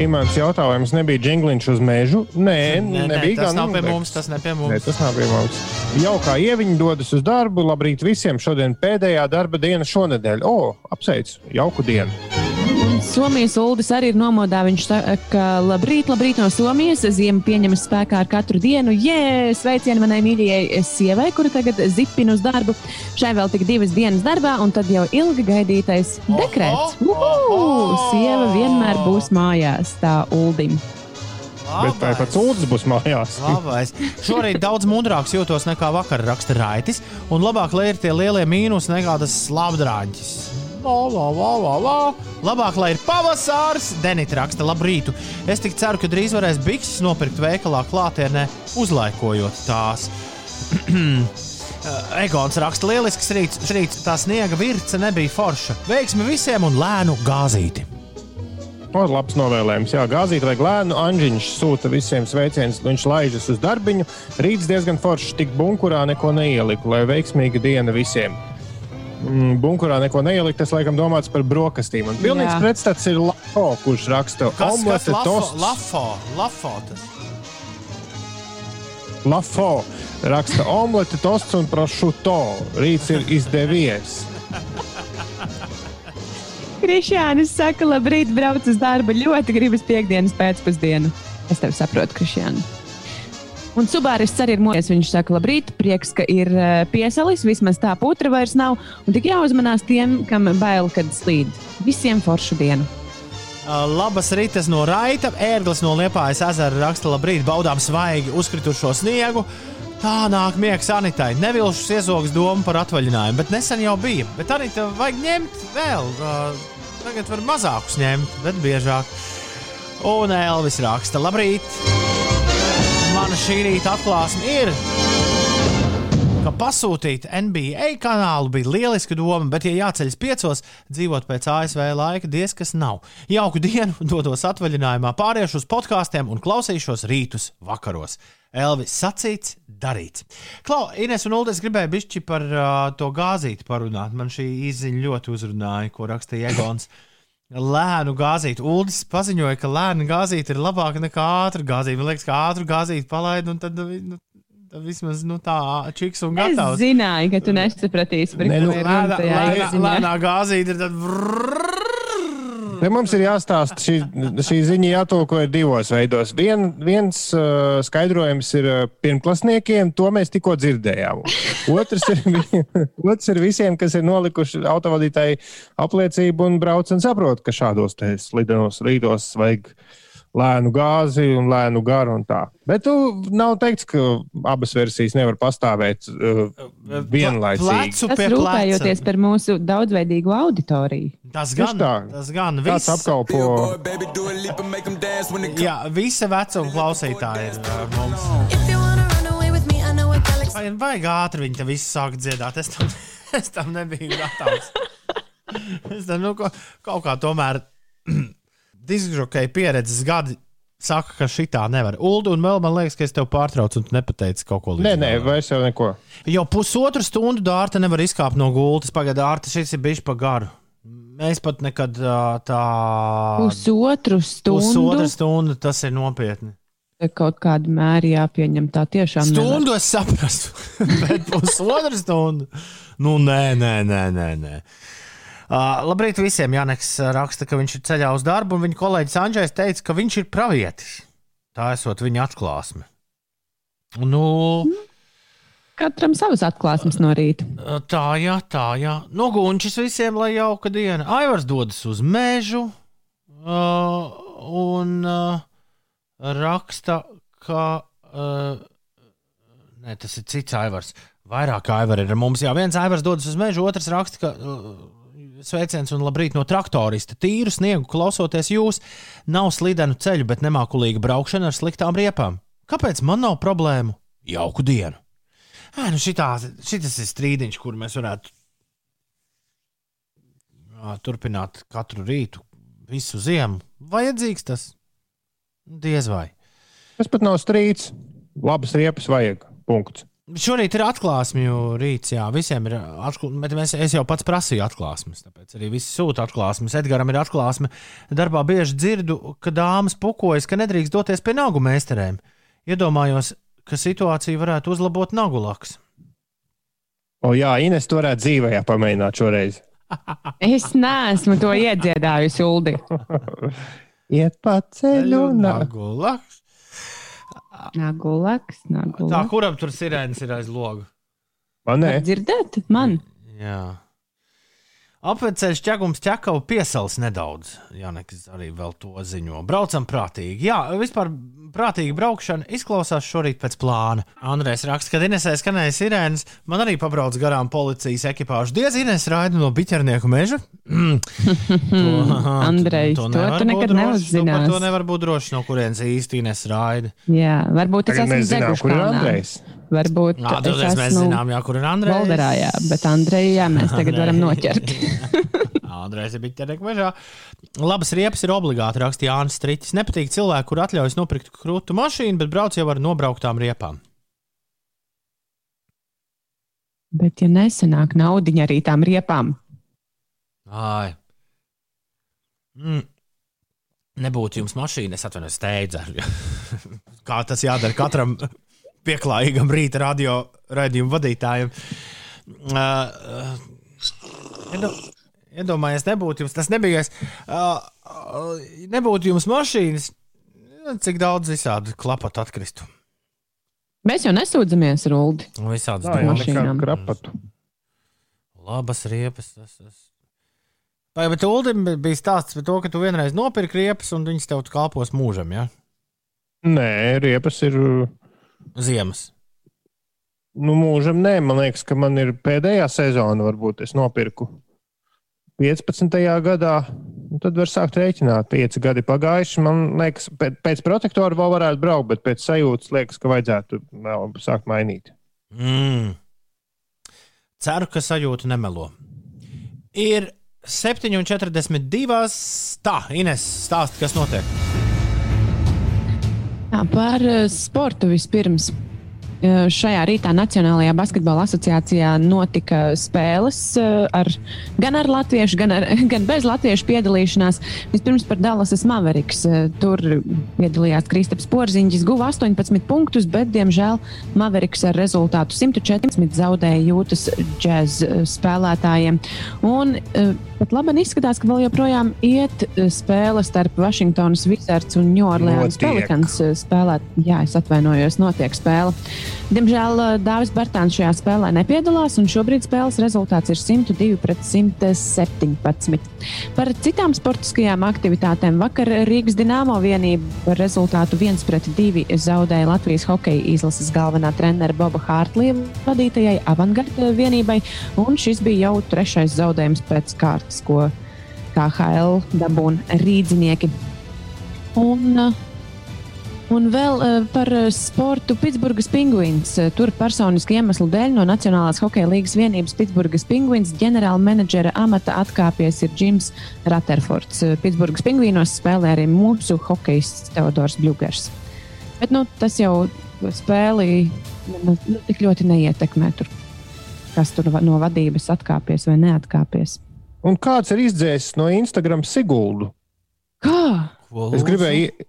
D: Imants jautājums nebija džingliņš uz mežu. Nē,
B: Nē, nē,
D: nebija
B: tas
D: gan,
B: nav pie mums, tas ne pie
D: Nē,
B: mums.
D: tas nav pie mums. Jau kā ieviņi dodas uz darbu, labrīt visiem. Šodien pēdējā darba diena šonadēļ. O, apsveic, jauku dienu.
C: Somijas Uldis arī ir nomodā. Viņš saka, labrīt, labrīt no Somijas. Ziema pieņemas spēkā ar katru dienu. Jē, sveicieni manai mīļajai sievai, kura tagad zipina uz darbu. Šai vēl tik divas dienas darbā, un tad jau ilgi gaidītais dekrets. Uhu! Sieva vienmēr būs mājās, tā Uldim.
D: Bet vai pats Uldis būs mājās?
B: Labais. Šorīt daudz mudrāks jūtos nekā vakar, raksta Raitis. Un labāk, lai ir tie lielie mīnus nekā tas slāpdrāņķis. Lā, lā, lā, lā, lā. Labāk, lai ir pavasars, Denita raksta, labrīt. Es tik ceru, ka drīz varēs bikses nopirkt veikalā klātienē, uzlaikojot tās. Egons raksta, lielisks rīts, rīts, tā sniega virce nebija forša. Veiksmi visiem un lēnu gāzīti.
D: O, labs novēlējums. Jā, gāzīt vai glēnu. Anģiņš sūta visiem sveicienus. Viņš laižas uz darbiņu. Rīts diezgan foršs. Tik bunkurā neko neieliku, lai veiksmīga diena visiem. Mm, bunkurā neko neielikt, tas laikam domāts par brokastīm. Un pilnīgs
C: Jā.
D: pretstats ir Lafo, kurš raksta omlete,
B: lafo,
D: tosts.
B: lafo, lafo tas?
D: Lafo raksta omlete, tosts un prošuto. Rīts ir izdevies.
C: Krišjānis saka, labrīt, brauc uz darbu. Ļoti gribas piekdienas pēcpusdienu. Es tevi saprotu, Krišjāni. Un Subāris arī ir modies. Viņš saka, labrīt, prieks, ka ir eh, piesalis. Vismaz tā putra vairs nav. Un tik jāuzmanās tiem, kam bail, kad slīd. Visiem foršu dienu.
B: Labas rītas no Raita, ērglis no Liepājas ezera raksta, labrīt, baudām svaigi uzkritušo sniegu. Tā nāk miegs Anitai. Nevilšus iezogs domu par atvaļinājumu, bet nesen jau bija. Bet Anita vajag ņemt vēl. Tagad var mazākus ņemt, bet biežāk. Un Elvis raksta, labrīt. Mana šī rīta atklāsme ir. Ka pasūtīt NBA kanālu bija lieliska doma, bet, ja jāceļas piecos, dzīvot pēc ASV laika, diez kas nav. Jauku dienu, dodos atvaļinājumā, pāriešu uz podkāstiem un klausīšos rītus vakaros. Elvis sacīts, darīts. Klau, Ines un Ulris gribēja bišķi par uh, to gāzīti parunāt. Man šī izziņa ļoti uzrunāja, ko rakstīja Egons. Lēnu gāzīt. Uldis paziņoja, ka lēna gāzīte ir labāka nekā ātrā gāzīte. Man liekas, ka ātrā gāzīte palaid, un tad, nu, tad vismaz nu, tā čiks un
C: Es
B: gatavs.
C: zināju, ka tu nesapratīsi, par ko
D: nu,
C: ir runa
B: Lēnā, lēnā, gāzīte ir tad.
D: Te mums ir jāstāsta, šī, šī ziņa jātulko ir divos veidos. Vien, viens uh, skaidrojums ir uh, pirmklasniekiem, to mēs tikko dzirdējām. Otrs ir, otrs ir visiem, kas ir nolikuši autovadītāju apliecību un brauc un saprot, ka šādos te slidenos rītos vajag lēnu gāzi un lēnu garu un tā. Bet tu nav teikts, ka abas versijas nevar pastāvēt uh, vienlaicīgi.
C: Tas rūpējoties par mūsu daudzveidīgu auditoriju.
B: Tas gan,
D: tā.
B: tas gan. Viss,
D: apkalpo
E: Baby, do a leap and make 'em dance when it
B: jā, visa vecuma klausītāji ir uh, mums. Vajag ātri viņi te visi sāk dziedāt? Es tam, es tam nebiju gatavs. Es tam nu, kaut kā tomēr diskžokeja pieredzes gadi saka, ka šitā nevar. Ulu, un vēl man liekas, ka es tev pārtraucu, un tu nepateici kaut ko līdzīgu.
D: Nē, nē, vairs jau neko.
B: Jau pusotru stundu dārta nevar izkāpt no gultas. Pagaidā, dārta šis ir bijis pa garu. Mēs pat nekad tā.
C: Pusotru stundu.
B: Pusotra stunda tas ir nopietni.
C: Kaut kāda mēra jāpieņem tā tiešām. nevar.
B: Stundu es saprastu, bet pusotru stundu. Nu, nē, nē, nē, nē. nē. Uh, labrīt visiem! Janeks raksta, ka viņš ir ceļā uz darbu, un viņa kolēģis Andrzejs teica, ka viņš ir pravietis. Tā esot viņa atklāsme. Nu,
C: Katram savas atklāsmes no rīta.
B: tā, jā, tā, jā. Nu, gunčis visiem, lai jauka diena. Aivars dodas uz mežu uh, un uh, raksta, ka. Uh, Nē, tas ir cits aivars. Vairāk aivari ir mums. Jā, viens aivars dodas uz mežu, otrs raksta, ka uh, sveiciens un labrīt no traktorista. Tīru sniegu klausoties jūs, nav slidenu ceļu, bet nemākulīga braukšana ar sliktām riepām. Kāpēc man nav problēmu? Jauku dienu! Ē, nu šitā, šitas ir strīdiņš, kur mēs varētu ā, turpināt katru rītu, visu ziemu. Vajadzīgs tas? Diez vai.
D: Tas pat nav strīds. Labas riepas vajag. Punkts.
B: Šorīt ir atklāsmju rīts, jā, visiem ir atklāsmes. Es jau pats prasīju atklāsmes, tāpēc arī visi sūta atklāsmes. Edgars ir atklāsme. Darbā bieži dzirdu, ka dāmas pukojas, ka nedrīkst doties pie nagu meistarēm. Iedomājos, ka situācija varētu uzlabot nagu laks.
D: O, jā, Ines, tu varētu dzīvē pamēģināt šoreiz.
C: Es neesmu to iedziedājusi, Uldi.
D: Iet pa ceļu,
B: nagu laks.
C: Nagulaks,
B: Tā,
C: nagulaks.
B: kuram tur sirēns ir aiz loga?
D: Man nē,
C: Dzirdēt? Man.
B: Jā. Apveceļš ķegums ķekava piesals nedaudz. Jānekas arī vēl to ziņo. Braucam prātīgi. Jā, vispār prātīgi braukšana izklausās šorīt pēc plāna. Andrēs raksta, ka Inesē skanēja sirēnas. Man arī pabrauc garām policijas ekipāžu. Diez Ines raida no biķernieku meža. Mm. To-
C: Andrej, to tu
B: būt
C: nekad neuzzināsi.
B: Nu, par To nevar būt droši, no kurienes īsti Ines raida.
C: Jā, varbūt
D: tagad
C: esmu Zeguškalnā.
D: Andrejs.
C: Varbūt
B: tad
C: es
B: mēs
C: esmu
B: zinām, jā, kur ir Andrēs.
C: Valderā, jā, bet Andrejā mēs tagad varam noķert.
B: Andrēs ir biķernieku mežā. Labas riepas ir obligāti, rakstīja Jānis Strītis. Nepatīk cilvēki, kur atļaujas nopirkt krūtu mašīnu, bet brauc jau ar nobrauktām riepām.
C: Bet, ja nesanāk naudiņa arī tām riepām,
B: Ai. Mm. Nebūtu jums mašīna, es atvainojos, steidza. Kā tas jādara katram pieklājīgam rīta radio raidījuma vadītājam. Uh, uh, iedo- Iedomājieties, nebūtu jums, tas nebija. Uh, uh, nebūtu jums mašīnas, cik daudz visādi klapat atkristu.
C: mēs jau nesūdzamies.
B: Visādas
D: jau
B: domas.
D: nekā
C: mašīnām.
D: krapatu.
B: Labas riepas. Tas, tas. Vai, bet Ulim bija stāsts par to, ka tu vienreiz nopirki riepas un viņas tev kalpos mūžam, ja?
D: Nē, riepas ir.
B: Ziemas.
D: Nu, mūžam nē, man liekas, ka man ir pēdējā sezona, varbūt es nopirku 15. gadā. Nu, Tad var sākt rēķināt, pieci gadi pagājuši. Man liekas, pēc, pēc protektora vēl varētu braukt, bet pēc sajūtas liekas, ka vajadzētu vēl sākt mainīt.
B: Mm. Ceru, ka sajūta nemelo. Ir 7,42. Tā, Ines, stāsti, kas notiek.
C: Jā, par eh, sportu vispirms. Eh, Šajā rītā Nacionālajā basketbola asociācijā notika spēles eh, ar, gan ar latviešu, gan, ar, gan bez latviešu piedalīšanās. Vispirms par Dallasas Mavericks. Eh, Tur piedalījās Kristaps Porziņģis, guva 18 punktus, bet, diemžēl, Mavericks ar rezultātu 114 zaudēja jūtas džēz spēlētājiem. Un eh, pat labi izskatās, ka vēl joprojām iet eh, spēle starp Vašingtonas Wizards un New Orleans. Pelicans eh, spēlēt. Jā, es atvainojos, notiek spēle. Diemžēl eh, Dāvis Bartāns šajā spēlē nepiedalās, un šobrīd spēles rezultāts ir 102 pret 117. Par citām sportiskajām aktivitātēm vakar Rīgas Dienāmo vienība ar rezultātu 1 pret 2 zaudēja Latvijas hokeja izlases galvenā trenera Boba Hārtlija vadītajai avangarda vienībai, un šis bija jau trešais zaudējums pēc kārtas, ko KHL dabūna rīdzinieki. Un, uh, Un vēl uh, par uh, sportu Pitsburgas pingvīns. Tur personiski iemeslu dēļ no Nacionālās hokeja līgas vienības Pitsburgas pingvīns ģenerāla menedžera amata atkāpies ir Džims Raterfords. Uh, Pitsburgas pingvīnos spēlē arī mūsu hokejists Teodors Bļūgers. Bet nu, tas jau spēli nu, nu, tik ļoti neietekmē, tur, kas tur no vadības atkāpies vai neatkāpies.
D: Un kāds ir izdzēsis no Instagram Siguldu?
C: Kā?
D: Es gribēju,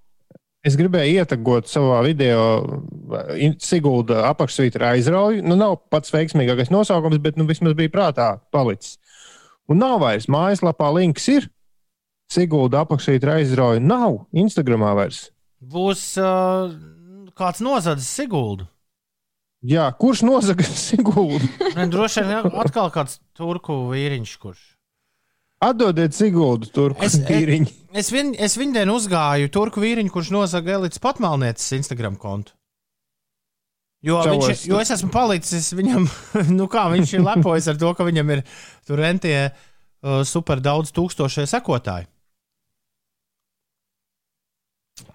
D: es gribēju ietekmēt savā video, Sigulda apakšsvītra aizrauju. Nu, nav pats veiksmīgākais nosaukums, bet nu, vismaz bija prātā palicis. Un nav vairs mājaslapā links ir. Sigulda apakšsvītra aizrauju nav Instagramā vairs.
B: Būs uh, kāds nozadzis Siguldu.
D: Jā, kurš nozaga Siguldu?
B: Ne, droši vien atkal kāds turku vīriņš, kurš.
D: Atdodiet Siguldu tur, kur
B: Es-
D: tīriņi.
B: Es, vien, es viņu dienu uzgāju turku vīriņu, kurš nozaga elites patmalnieces Instagram kontu. Jo,
D: Čau,
B: viņš,
D: es-
B: jo es esmu palicis viņam, nu kā viņš ir lepojas ar to, ka viņam ir tur entie uh, super daudz tūkstošie sekotāji.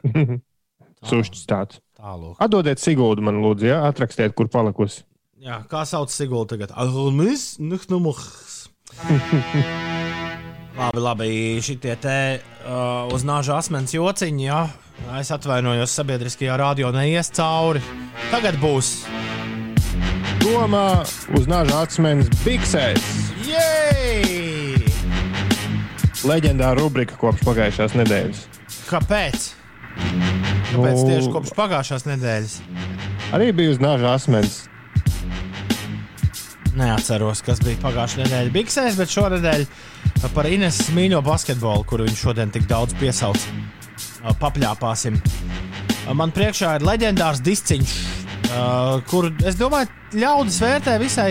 D: Sušķis tāds.
B: Tālāk.
D: Atdodiet Siguldu man lūdzu, ja? atrakstiet, kur palikusi.
B: Jā, kā sauc Sigulda tagad? Almis, nuhnumuhs. Labi, labi, šitie te uh, uz nāža asmens jociņi, jā. Es atvainojos, sabiedriskajā radio neies cauri. Tagad būs.
D: Domā uz nāža atmens biksēs.
B: Jej!
D: Leģendāra rubrika kopš pagājušās nedēļas.
B: Kāpēc? Kāpēc
D: Nu-
B: tieši kopš pagājušās nedēļas?
D: Arī bija uz nāža asmens.
B: Neatceros, kas bija pagājušā nedēļa Bigsēs, bet šonadēļ par Ines mīļo basketbolu, kuru viņš šodien tik daudz piesauc. Papļāpāsim. Man priekšā ir leģendārs disciņš, kur es domāju, ļaudis vērtē visai,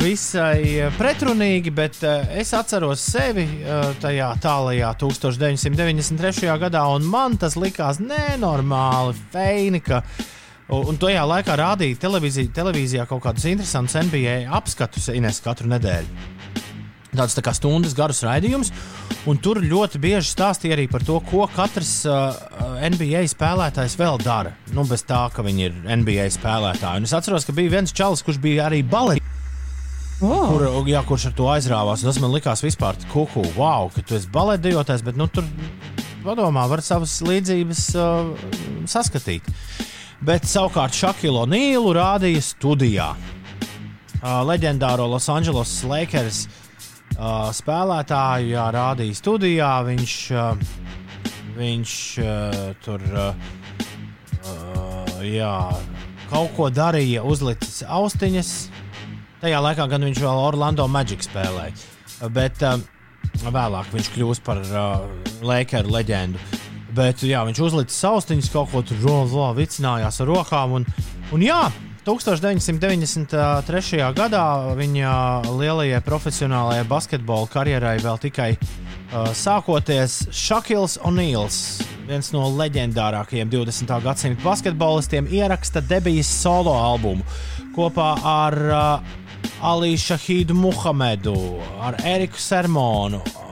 B: visai pretrunīgi, bet es atceros sevi tajā tālajā 1993. gadā, un man tas likās nenormāli feini. ka Un tajā laikā rādīja televīzijā, televīzijā kaut kādus interesantus NBA apskatus Ines katru nedēļu. Tāds tā kā stundas garus raidījums, un tur ļoti bieži stāstīja arī par to, ko katrs uh, NBA spēlētājs vēl dara. Nu, bez tā, ka viņi ir NBA spēlētāji. Un es atceros, ka bija viens čalis, kurš bija arī balets.
C: Oh.
B: Kur, jā, kurš ar to aizrāvās? Tas man likās vispār kuku, wow, ka tu esi baletdejotājs, bet nu, tur padomā, var savas līdzības uh, saskatīt. Bet savukārt Šakilu Nīlu rādīja studijā. Uh, leģendāro Los Angeles Lakers uh, spēlētāju jā, rādīja studijā. Viņš, uh, viņš uh, tur uh, uh, jā, kaut ko darīja, uzlicis austiņas. Tajā laikā gan viņš vēl Orlando Magic spēlēja. Bet vēlāk viņš kļūst par uh, Lakeru leģendu. Bet jā, viņš uzlicis austiņas, kaut ko tur rozo, vicinājās ar rokām. Un, un jā, 1993. gadā viņa lielajai profesionālajai basketbola karjerai vēl tikai uh, sākoties Šakils O'Neils, viens no leģendārākajiem 20. gadsimta basketbolistiem, ieraksta debijas solo albumu kopā ar uh, Ali Šahīdu Muhamedu, ar Eriku Sermonu, uh,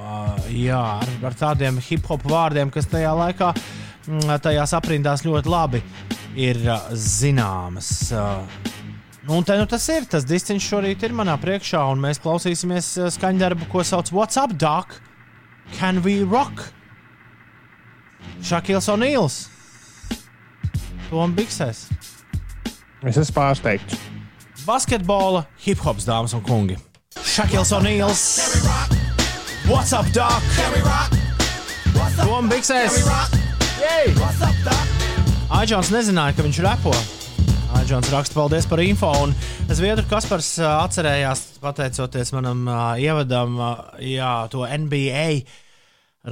B: jā, ar, ar tādiem hip hop vārdiem, kas tajā laikā, mm, tajās aprindās ļoti labi ir zināmas. Nu, un te nu tas ir. Tas disciņš šorīt ir manā priekšā, un mēs klausīsimies skaņdarbu, ko sauc What's Up, Doc? Can we rock? Šakils O'Neils. Tom Biksēs.
D: Es esmu pārsteigts.
B: Basketbola, hip hops, dāmas un kungi. Šakils O'Neils. What's up, Doc? Tom Biksēs. Aģents nezināja, ka viņš repo. Aģents raksta, paldies par info. Un Zviedru Kaspars atcerējās, pateicoties manam ā, ievadam, ā, jā, to NBA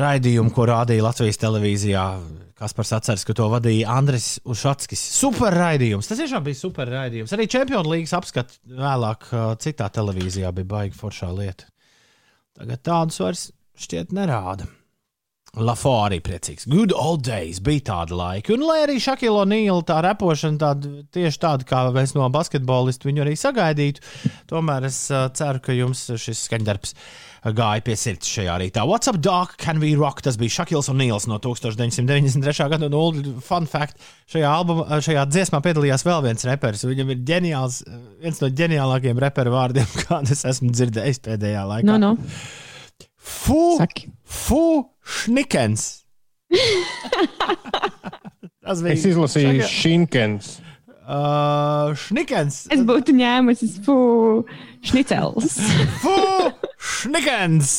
B: raidījumu, ko rādīja Latvijas televīzijā. Kaspars atceras, ka to vadīja Andris Ušatskis. Super raidījums. Tas tiešām bija super raidījums. Arī Champions League apskats vēlāk ā, citā televīzijā bija baigi foršā lieta. Tagad tādus vairs šķiet nerāda. Lafo arī priecīgs. Good old days bija tāda laika. Un lai arī Šakila Nīla tā repošana tāda, tieši tāda, kā mēs no basketbolista viņu arī sagaidītu, tomēr es uh, ceru, ka jums šis skaņdarbs gāja pie sirds šajā rītā. What's up, Doc? Can we rock? Tas bija Šakils un Nīls no 1993. gada. Un, fun fact, šajā, albuma, šajā dziesmā piedalījās vēl viens reperis. Viņam ir ģeniāls, viens no ģeniālākajiem reperu vārdiem, kādus esmu dzirdējis pēdējā laikā.
C: Nu, nu.
B: Fu,
C: Saki.
B: fu šnikens. Tas bija
D: Es izlasīju Šinkens.
B: Uh, šnikens.
C: Es būtu ņēmusi fu šnicels.
B: Fu šnikens.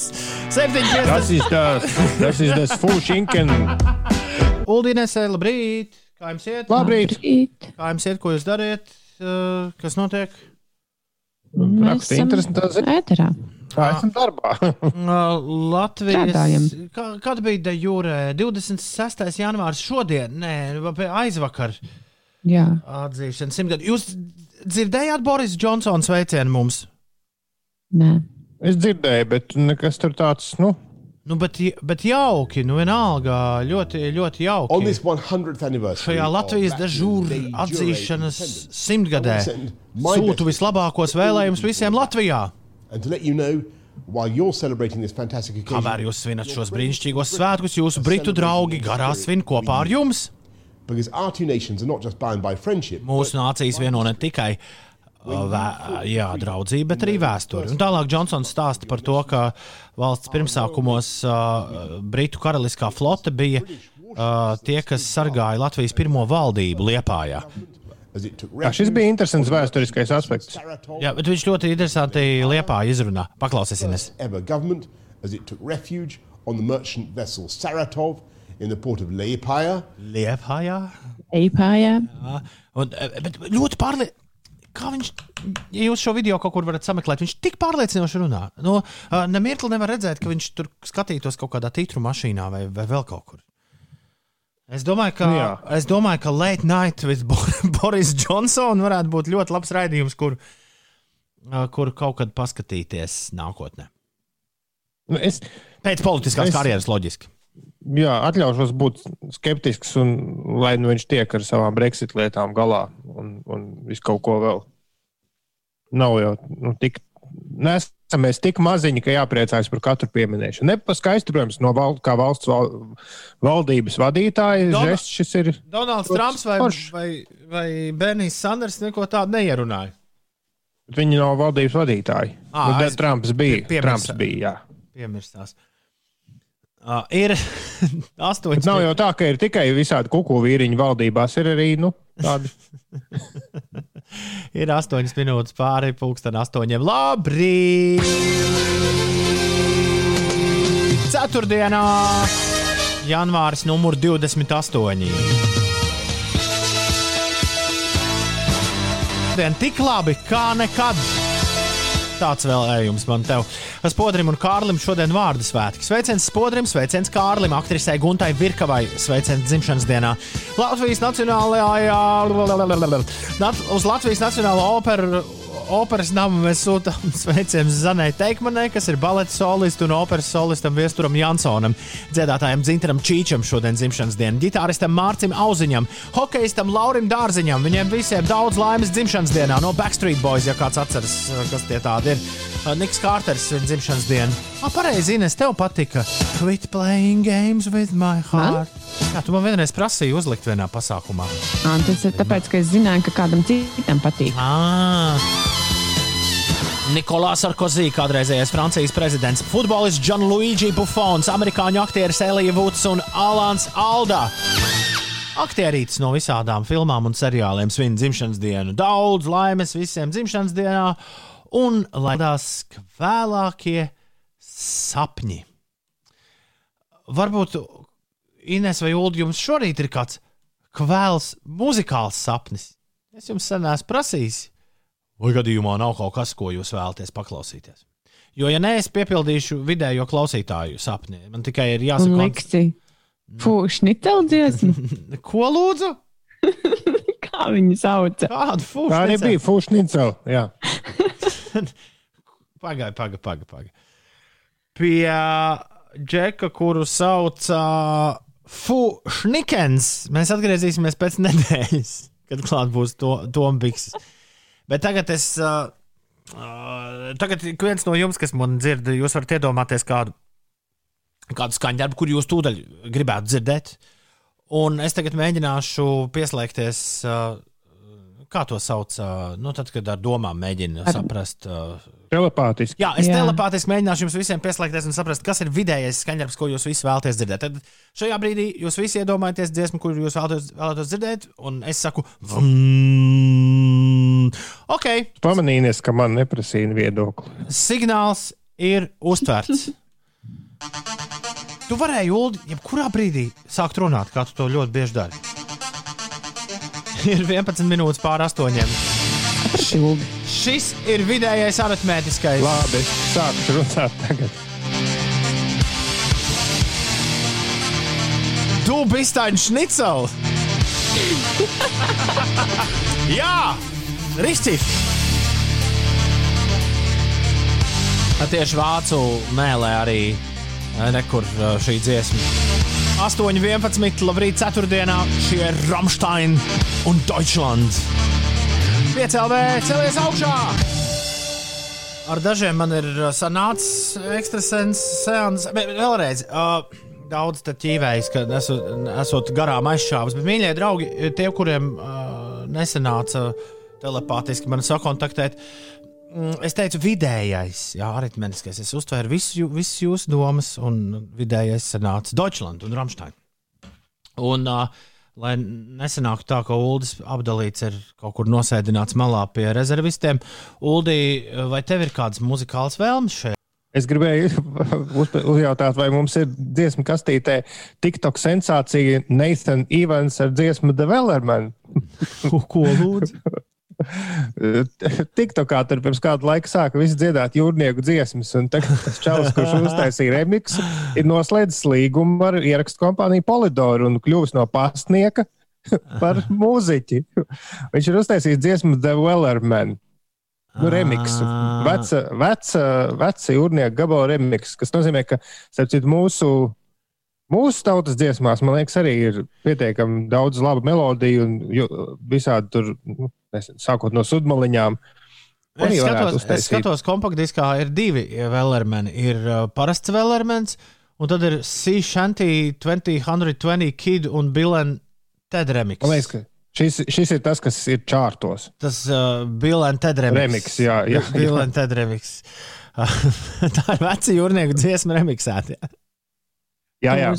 B: 7,50.
D: Tas ir tas, tas ir tas Fušinken.
B: Uldīnēsē, labrīt! Kā jums iet?
D: Labrīt!
C: Labrīt.
B: Kā jums iet, ko jūs dariet? Uh, kas notiek?
D: Raksta interesantā ziņa.
C: Ēterā.
D: Tā esam darbā.
B: Uh, Latvijas.
C: Strādājam.
B: Kā, kad bija de jūrē? 26. janvārs šodien, nē, aizvakar
C: Jā.
B: atzīšana simtgadu. Jūs dzirdējāt Boris Džonsons sveicienu mums?
C: Nē.
D: Es dzirdēju, bet nekas tur tāds, nu,
B: Nu, bet, bet jauki, nu vienalga, ļoti, ļoti
I: On
B: jauki.
I: this 100th anniversary,
B: Šajā Latvijas
I: Jure
B: atzīšanas simtgadē sūtu vislabākos vēlējumus visiem Latvijā.
I: And to let you know, while you're celebrating this fantastic occasion,
B: Kamēr jūs svinat šos brīnišķīgos svētkus, jūsu britu draugi garā svin kopā ar jums.
I: because our two nations are not just bound by friendship,
B: Mūsu nācijas vieno ne tikai vē, jā, draudzība, bet arī vēsture. Un tālāk Džonsons stāsta par to, ka valsts pirmsākumos uh, Britu karaliskā flote bija uh, tie, kas sargāja Latvijas pirmo valdību Liepājā.
D: jā, šis bija interesants vēsturiskais aspekts.
B: Jā, bet viņš ļoti interesanti Liepāja izrunā. Paklausīsimies!
I: ever government as it took refuge on the merchant vessel Saratov in the port of Liepāja.
B: Liepājā.
C: Eipājā.
B: Jā, Un, bet ļoti pārliecināti. Kā viņš, ja jūs šo video kaut kur varat sameklēt, viņš tik pārliecinoši runā. No, uh, Nemirkli nevar redzēt, ka viņš tur skatītos kaut kādā tītru mašīnā vai, vai vēl kaut kur. Es domāju, ka,
D: Nu jā.
B: es domāju, ka Late Night with Bo- Boris Johnson varētu būt ļoti labs raidījums, kur, kur kaut kad paskatīties nākotnē.
D: Nu, Es,
B: Pēc politiskās
D: es...
B: karjeras loģiski.
D: Jā, atļaušos būt skeptisks, un lai nu viņš tiek ar savām Brexit lietām galā un, un visu kaut ko vēl. Nav jau nu, tik. Nesam mēs tik maziņi, ka jāpriecājas par katru pieminēšanu. Ne par skaistu, protams, no val, kā valsts val, valdības vadītāja.
B: Dona-
D: Žests šis ir.
B: Donalds Trumps vai,
D: foršs.
B: vai, vai Bernijs Sanders neko tādu neierunāja.
D: Viņi nav valdības vadītāji.
B: Ā,
D: nu,
B: aiz-
D: bet Trumps bija.
B: pie-
D: Trumps bija jā.
B: Piemirstās. Uh, ir astoņi.
D: Nav jau tā, ka ir tikai visādi kuku vīriņu valdībās. Ir arī nu, tādi.
B: Ir astoņas minūtes pāri pusdienas astoņiem. Labrīt! Ceturtdienā, janvāris numur 28. Šodien tik labi kā nekad. Tāds vēlējums man te. Spodrim un Kārlim šodien vārdu svētki. Sveiciens Spodrim, sveiciens Kārlim, aktrisei Guntai Virkavai, sveiciens dzimšanas dienā. Latvijas Nacionālajā, uz Latvijas Nacionālo operu. Operas namu mēs sūtām sveicienus Zanai Teikmanai, kas ir baleta solists un operas solistam Viesturam Jansonam, dziedātājam Dzintaram Čīčam šodien dzimšanas dienu, ģitāristam Mārcim Auziņam, hokeistam Laurim Dārziņam. Viņiem visiem daudz laimes dzimšanas dienā no Backstreet Boys, ja kāds atceras, kas tie tādi ir. Uh, Niks Kārters viņa dzimšanas diena. Ah, pareizi, Ines, tev patika. Quit playing games with my heart. Jā, tu man vienreiz prasīji uzlikt vienā pasākumā.
C: Ā, Tas ir tāpēc, ka es zināju, ka kādam citam patīk.
B: Ah. Nikolās Sarkozī, kādreizējais Francijas prezidents, futbolists Gianluigi Buffons, amerikāņu aktieris Elija Vuds un Alans Alda. Aktierītis no visādām filmām un seriāliem svin dzimšanas dienu. Daudz laimes visiem dzimšanas dienā un lai tās vēlākie sapņi. Varbūt Ines vai Ulu jums šorīt ir kāds kvēls muzikāls sapnis. Es jums sen esmu prasījis, vai gadījumā nav kaut kas, ko jūs vēlaties paklausīties. Jo, ja nē, es piepildīšu vidējo klausītāju sapni. Man tikai ir jāsaka,
C: liksi fušnitel dziesmu.
B: ko lūdzu?
C: Kā viņu sauca?
B: Kādu
D: Tā
B: fušu?
D: arī bija Fušnicela. Jā.
B: Pagaid, pagaid, pagaid. Pie džeka, kuru sauc uh, Fu Šnikens. Mēs atgriezīsimies pēc nedēļas, kad klāt būs to, Tombiks. Bet tagad es. Uh, uh, tagad viens no jums, kas man dzird, jūs varat iedomāties kādu, kādu skaņdarbu, kur jūs tūdaļ gribētu dzirdēt. Un es tagad mēģināšu pieslēgties. Uh, Kā to sauc? Uh, nu, tad, kad ar domām mēģina saprast. Uh,
D: Telepātiski.
B: Jā, es
C: Jā.
B: telepātiski mēģināšu jums visiem pieslēgties un saprast, kas ir vidējais skaņdarbs, ko jūs visi vēlaties dzirdēt. Tad šajā brīdī jūs visi iedomājaties dziesmu, kuru jūs vēlaties, vēlaties dzirdēt, un es saku, vum, ok,
D: Pamanījies, ka man neprasīja viedokli.
B: signāls ir uztverts. Tu varēji, Ulu, jebkurā brīdī sākt runāt, kā tu to ļoti bieži dari. Ir 11 minūtes pār astoņiem.
C: Šildi.
B: Šis ir vidējais aritmētiskais.
D: Labi, es sāku runāt tagad.
B: Du bist ein Schnitzel! Jā, richtig! Tieši vācu mēlē arī eh, nekur eh, šī dziesma. 8.11. Labrīt, 4. Šie ir Ramstein un Deutschland. 5 LV celies augšā! Ar dažiem man ir uh, sanācis ekstrasens seans. Vēlreiz, uh, daudz te ķīvējas, ka esot, esot garām aizšāvis. Bet, mīļie draugi, tie, kuriem uh, nesanāca telepātiski mani sakontaktēt, mm, es teicu, vidējais, jā, aritmētiskais. Es uztvēru visu, jū- visas jūsu domas, un vidējais sanāca Deutschland un Ramstein. Un, uh, lai nesanāktu tā, ka Ulas apdalīts ir kaut kur nosēdināts malā pie rezervistiem, Uldi, vai tev ir kādas muzikālas vēlmes šeit?
D: Es gribēju uzpe- uzjautāt, vai mums ir dziesmu kastītē TikTok sensācija Nathan Evans ar dziesmu The Wellerman.
B: Ko lūdzu?
D: TikTokā tur pirms kāda laika sāka visi dziedāt jūrnieku dziesmas, un tagad tas čalis, kurš uztaisīja remixu, ir noslēdzis līgumu ar ierakstu kompāniju Polidoru un kļuvis no pastnieka par mūziķi. Viņš ir uztaisījis dziesmu The Wellerman. Nu, remixu. Veca, veca, veca jūrnieka gabala remix, kas nozīmē, ka citu, mūsu, mūsu tautas dziesmās, man liekas, arī ir pietiekami daudz labu melodiju un visādi tur, nu, nezinu, sākot no sudmaliņām.
B: Es skatos, es
D: uztaisīt.
B: skatos kompaktdiskā ir divi vēlermeni. Ir uh, parasts vēlermens, un tad ir Sea Shanty 2020 Kid un Bill and Ted remix.
D: Man liekas, ka šis, šis ir tas, kas ir čārtos.
B: Tas uh, and Ted remix.
D: Remix, jā, jā, jā.
B: remix. Tā ir veca jūrnieku dziesma remixēta. Jā.
D: Jā.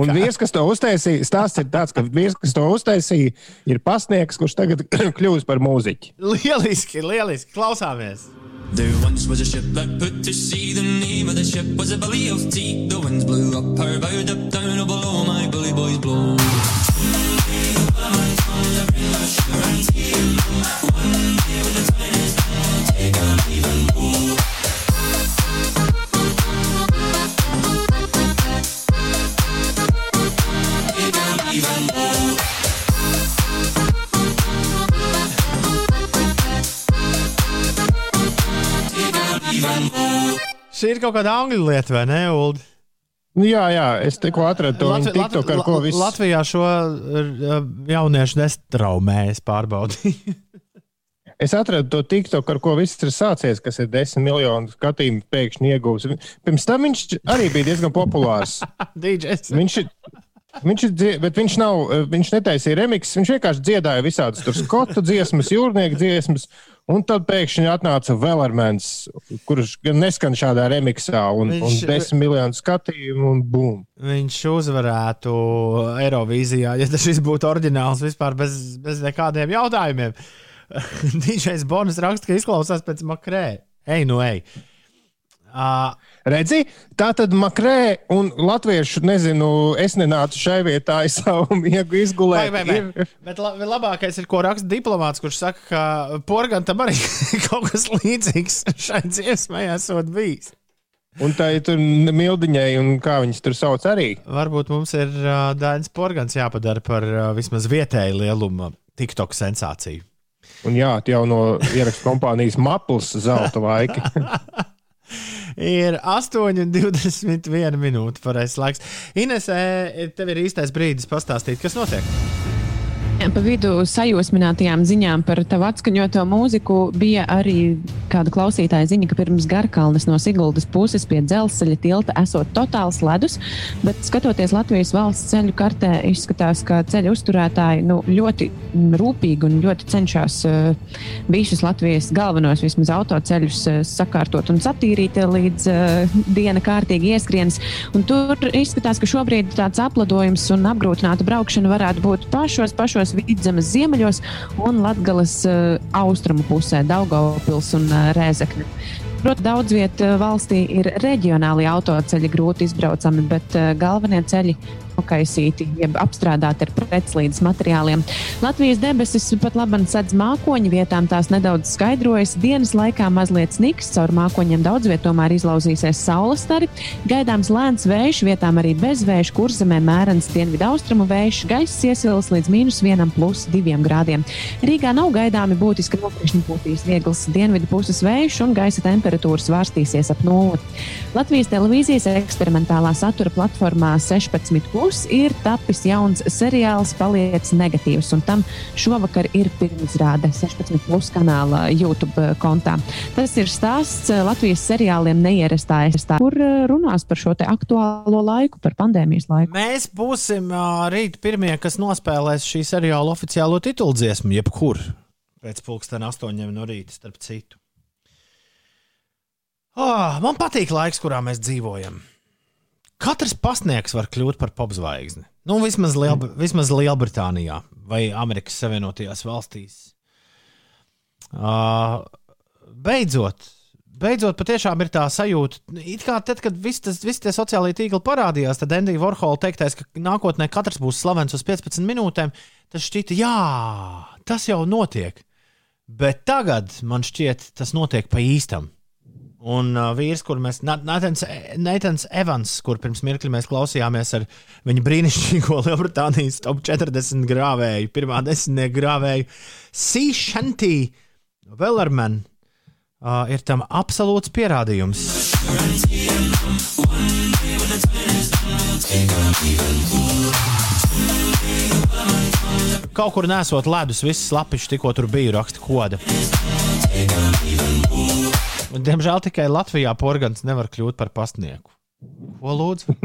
D: Un vīrs, kas to uztaisīja, stāsts ir tāds, ka vīrs, kas to uztaisīja, ir pasniegts, kurš tagad kļūst par mūziķi.
B: Lieliski, lieliski. Klausāmies!
J: There once was a ship that put to sea. The name of the ship was a belly of tea. The winds blew up her bow, up down oh, below my bully boys blow.
B: Šī ir kaut kāda angļu lieta, vai ne, Ulu?
D: Nu, jā, jā, es tikko atradu to
B: Latvi-
D: TikTok, ar
B: Latvi-
D: ko viss.
B: Latvijā šo uh, jauniešu nestraumē, es pārbaudīju.
D: Es atradu to TikTok, ar ko viss ir sācies, kas ir desmit miljonu skatījumu pēkšņi iegūs. Pirms tam viņš arī bija diezgan populārs. Viņš ir. Viņš ir, dzie- bet viņš nav, viņš netaisīja remixus, viņš vienkārši dziedāja visādas tur skotu dziesmas, jūrnieku dziesmas, un tad pēkšņi atnāca Vēlermans, kurš gan neskan šādā remixā, un,
B: Viņš-
D: un desmit miljonu skatījumu, un bum.
B: Viņš uzvarētu Eirovīzijā, ja tas būtu oriģināls vispār bez, bez nekādiem jautājumiem. DJs Bonis raksta, ka izklausās pēc makrē. Ej, nu ej! Uh,
D: Redzi, tā tad makrē un latviešu, nezinu, es nenācu šai vietā, es savu miegu
B: vai,
D: izgulēju.
B: vai, vai. Bet la, labākais ir, ko raksta diplomāts, kurš saka, ka Porgantam arī kaut kas līdzīgs šai dziesmai esot bijis.
D: Un tā ir tur mildiņai, un kā viņas tur sauc arī.
B: Varbūt mums ir uh, Dainis Porgans jāpadara par uh, vismaz vietēju lieluma TikTok sensāciju.
D: Un jā, jau no ierakstu kompānijas Maples zelta laika.
B: Ir 8,21 minūte pareizais laiks. Inesē, tev ir īstais brīdis pastāstīt, kas notiek.
C: Pa vidu sajūsminātajām ziņām par tavu atskaņoto mūziku bija arī kāda klausītāja ziņa, ka pirms Garkalnes no Siguldas puses pie dzelzceļa tilta esot totāls ledus, bet skatoties Latvijas valsts ceļu kartē, izskatās, ka ceļu uzturētāji nu, ļoti rūpīgi un ļoti cenšas uh, visus Latvijas galvenos vismaz autoceļus uh, sakārtot un satīrīt, uh, līdz uh, diena kārtīgi ieskrienas. Un tur izskatās, ka šobrīd tāds apladojums un apgrūtināta braukšana varētu būt pašos, pašos vidzemes ziemeļos un Latgales uh, austrumu pusē, Daugavpils un uh, Rēzekne. Protams, daudz vietā valstī ir reģionāli autoceļi grūti izbraucami, bet galvenie ceļi nokaisīti, jeb apstrādāti ar pretslīdes materiāliem. Latvijas debesis pat labi sedz mākoņi, vietām tās nedaudz skaidrojas. Dienas laikā mazliet sniks, caur mākoņiem daudz vietā tomēr izlauzīsies saules stari. Gaidāms lēns vējš, vietām arī bez vēja, kurzemē mērens dienvidu austrumu vējš, gaiss iesils līdz mīnus 1,2 grādiem. Rīgā nav gaidāmi būtiski nokrišņi, būtīs viegls dienvidu puses vējš un gaisa temperatūra svārstīsies ap nulli. Latvijas televīzijas eksperimentālā satura platformā 16 plus ir tapis jauns seriāls Paliec negatīvs, un tam šovakar ir pirmizrāde 16 plus kanāla YouTube kontā. Tas ir stāsts Latvijas seriāliem neierastā estā, kur eh, runās par šo te aktuālo laiku, par pandēmijas laiku.
B: Mēs būsim rīt pirmie, kas nospēlēs šī seriāla oficiālo titulu dziesmu, jebkur pēc pulksten astoņiem no rīta, starp citu. Oh, man patīk laiks, kurā mēs dzīvojam. Katrs pasniegs var kļūt par popzvaigzni. Nu, vismaz, Liel, vismaz Lielbritānijā vai Amerikas Savienotajās valstīs. Uh, beidzot, beidzot, patiešām ir tā sajūta, it kā tad, kad visi tas- visi tie sociālie tīkli parādījās, tad Endija Vorhola teiktais, ka nākotnē katrs būs slavens uz 15 minūtēm, tas šķita, jā, tas jau notiek. Bet tagad man šķiet, tas notiek pa īstam. Un uh, vīrs, kur mēs, Natans Evans, kur pirms mirkļa mēs klausījāmies ar viņa brīnišķīgo Lielbritānijas top 40 grāvēju, pirmā desmitnieka grāvēju, Sīšanti Vellerman, uh, ir tam absolūts pierādījums. Kaut kur nesot ledus, visas lapiņas tikko tur bija raksta koda. Un, Diemžēl tikai Latvijā porgans nevar kļūt par pastnieku. Ko lūdzu?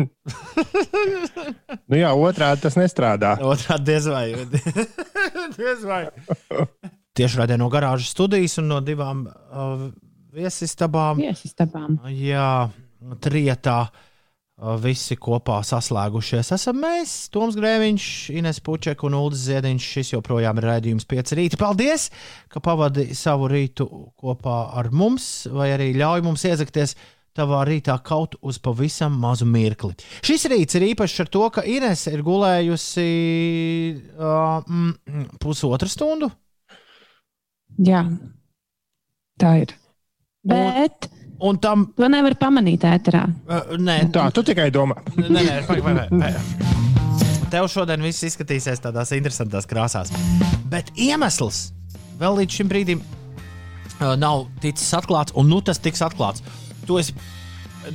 D: Nu jā, otrādi tas nestrādā.
B: Otrādi diez vai. diez vai. Tieši redzēju no garāžas studijas un no divām uh, viesistabām.
C: Viesistabām.
B: Jā, trietā. uh, Visi kopā saslēgušies. Esam mēs, Toms Grēviņš, Ines Puček un Ulris Ziediņš. Šis joprojām ir raidījums 5 rīta. Paldies, ka pavadi savu rītu kopā ar mums, vai arī ļauj mums iezakties tavā rītā kaut uz pavisam mazu mirkli. Šis rīts ir īpašs ar to, ka Ines ir gulējusi uh, mm, pusotru stundu.
C: Jā, tā ir. Bet
B: Un tam
C: to nevar pamanīt ēterā.
B: uh, nē,
D: Tā, tu tikai domā.
B: Nē, nē, pagaidi, pagaidi, pagaidi. Tev šodien viss izskatīsies tādās interesantās krāsās. Bet iemesls vēl līdz šim brīdim uh, nav ticis atklāts, un nu tas tiks atklāts. Tu esi,